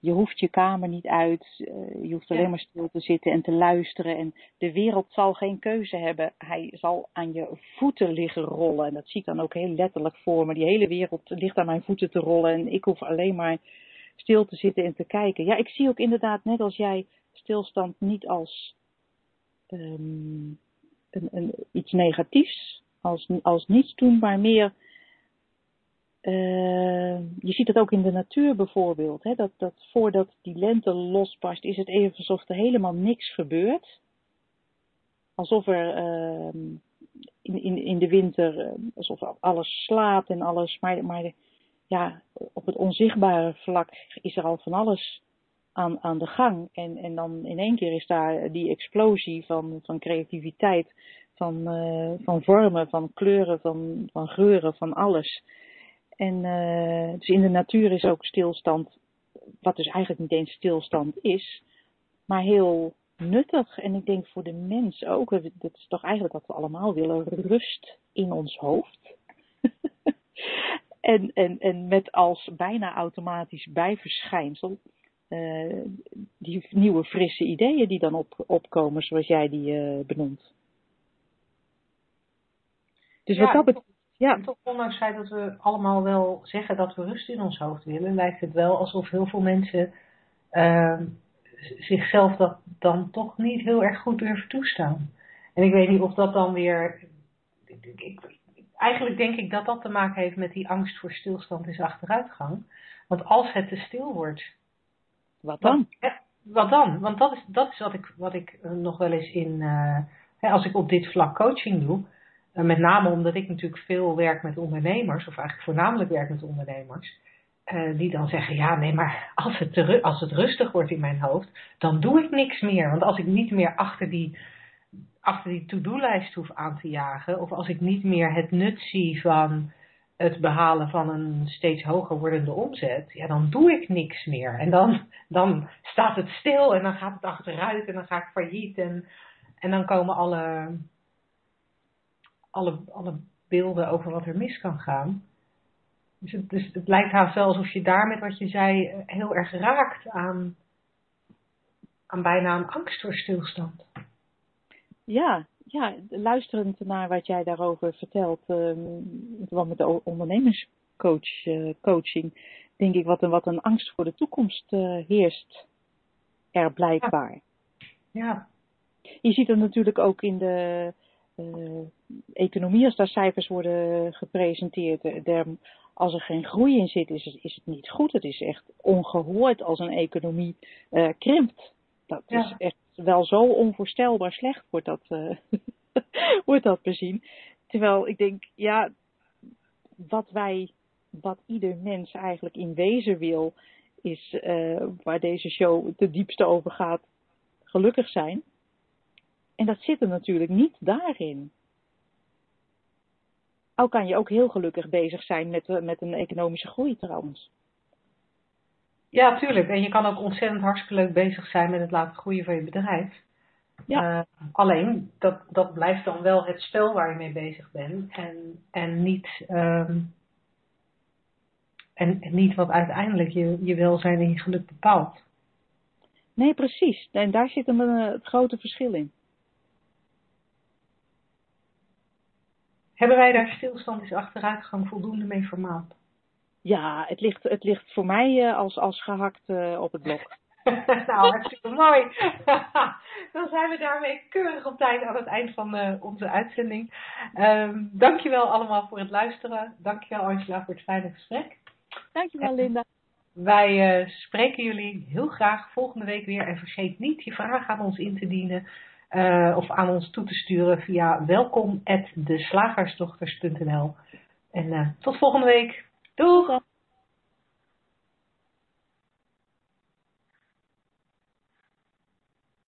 [SPEAKER 1] je hoeft je kamer niet uit, eh, je hoeft alleen maar stil te zitten en te luisteren. En de wereld zal geen keuze hebben. Hij zal aan je voeten liggen rollen. En dat zie ik dan ook heel letterlijk voor me. Die hele wereld ligt aan mijn voeten te rollen en ik hoef alleen maar stil te zitten en te kijken. Ja, ik zie ook inderdaad, net als jij, stilstand niet als um, een, een, iets negatiefs, als, als niets doen, maar meer uh, je ziet het ook in de natuur bijvoorbeeld. Hè, dat, dat voordat die lente losbarst, is het even alsof er helemaal niks gebeurt. Alsof er uh, in, in, in de winter, uh, alsof alles slaat en alles. Maar, ja, op het onzichtbare vlak is er al van alles aan, aan de gang. En, en dan in één keer is daar die explosie van, van creativiteit, van, uh, van vormen, van kleuren, van, van geuren, van alles. En uh, dus in de natuur is ook stilstand, wat dus eigenlijk niet eens stilstand is, maar heel nuttig. En ik denk voor de mens ook, dat is toch eigenlijk wat we allemaal willen, rust in ons hoofd. *laughs* en, en, en met als bijna automatisch bijverschijnsel uh, die nieuwe frisse ideeën die dan op, opkomen, zoals jij die uh, benoemt. Dus
[SPEAKER 2] ja,
[SPEAKER 1] wat dat betreft
[SPEAKER 2] ja. toch ondanks het feit dat we allemaal wel zeggen dat we rust in ons hoofd willen, lijkt het wel alsof heel veel mensen uh, zichzelf dat dan toch niet heel erg goed durven toestaan. En ik weet niet of dat dan weer. Ik, ik, eigenlijk denk ik dat dat te maken heeft met die angst voor stilstand is achteruitgang. Want als het te stil wordt.
[SPEAKER 1] Wat dan?
[SPEAKER 2] Wat, wat dan? Want dat is, dat is wat ik, wat ik nog wel eens in. Uh, als ik op dit vlak coaching doe met name omdat ik natuurlijk veel werk met ondernemers, of eigenlijk voornamelijk werk met ondernemers, uh, die dan zeggen, ja nee, maar als het, als het rustig wordt in mijn hoofd, dan doe ik niks meer. Want als ik niet meer achter die, achter die to-do-lijst hoef aan te jagen, of als ik niet meer het nut zie van het behalen van een steeds hoger wordende omzet, ja, dan doe ik niks meer. En dan, dan staat het stil en dan gaat het achteruit en dan ga ik failliet en dan komen alle alle, alle beelden over wat er mis kan gaan. Dus het, dus het lijkt haast wel alsof je daar met wat je zei eh, heel erg raakt aan, aan bijna een angst voor stilstand.
[SPEAKER 1] Ja, ja, luisterend naar wat jij daarover vertelt, uh, met de ondernemerscoaching, uh, denk ik wat een, wat een angst voor de toekomst uh, heerst er blijkbaar.
[SPEAKER 2] Ja. ja.
[SPEAKER 1] Je ziet het natuurlijk ook in de, uh, economie, als daar cijfers worden gepresenteerd, er, als er geen groei in zit, is het, is het niet goed. Het is echt ongehoord als een economie uh, krimpt. Dat ja. is echt wel zo onvoorstelbaar slecht wordt dat, uh, *laughs* wordt dat bezien. Terwijl ik denk, ja, wat wij, wat ieder mens eigenlijk in wezen wil, is waar deze show het diepste over gaat, gelukkig zijn. En dat zit er natuurlijk niet daarin. Al kan je ook heel gelukkig bezig zijn met, eh, met een economische groei trouwens.
[SPEAKER 2] Ja, tuurlijk. En je kan ook ontzettend hartstikke leuk bezig zijn met het laten groeien van je bedrijf. Ja. Uh, alleen, dat, dat blijft dan wel het spel waar je mee bezig bent. En, en, niet, um, en, en, niet wat uiteindelijk je, je welzijn en je geluk bepaalt.
[SPEAKER 1] Nee, precies. En daar zit een, uh, het grote verschil in.
[SPEAKER 2] Hebben wij daar stilstand is achteruitgang voldoende mee vermaald?
[SPEAKER 1] Ja, het ligt, het ligt voor mij uh, als, als gehakt uh, op het blok. *laughs*
[SPEAKER 2] nou, hartstikke mooi. *laughs* Dan zijn we daarmee keurig op tijd aan het eind van uh, onze uitzending. Um, dankjewel allemaal voor het luisteren. Dankjewel Angela voor het fijne gesprek.
[SPEAKER 1] Dankjewel Linda.
[SPEAKER 2] Wij spreken jullie heel graag volgende week weer. En vergeet niet je vragen aan ons in te dienen. Of aan ons toe te sturen via welkom@deslagersdochters.nl. En tot volgende week. Doeg!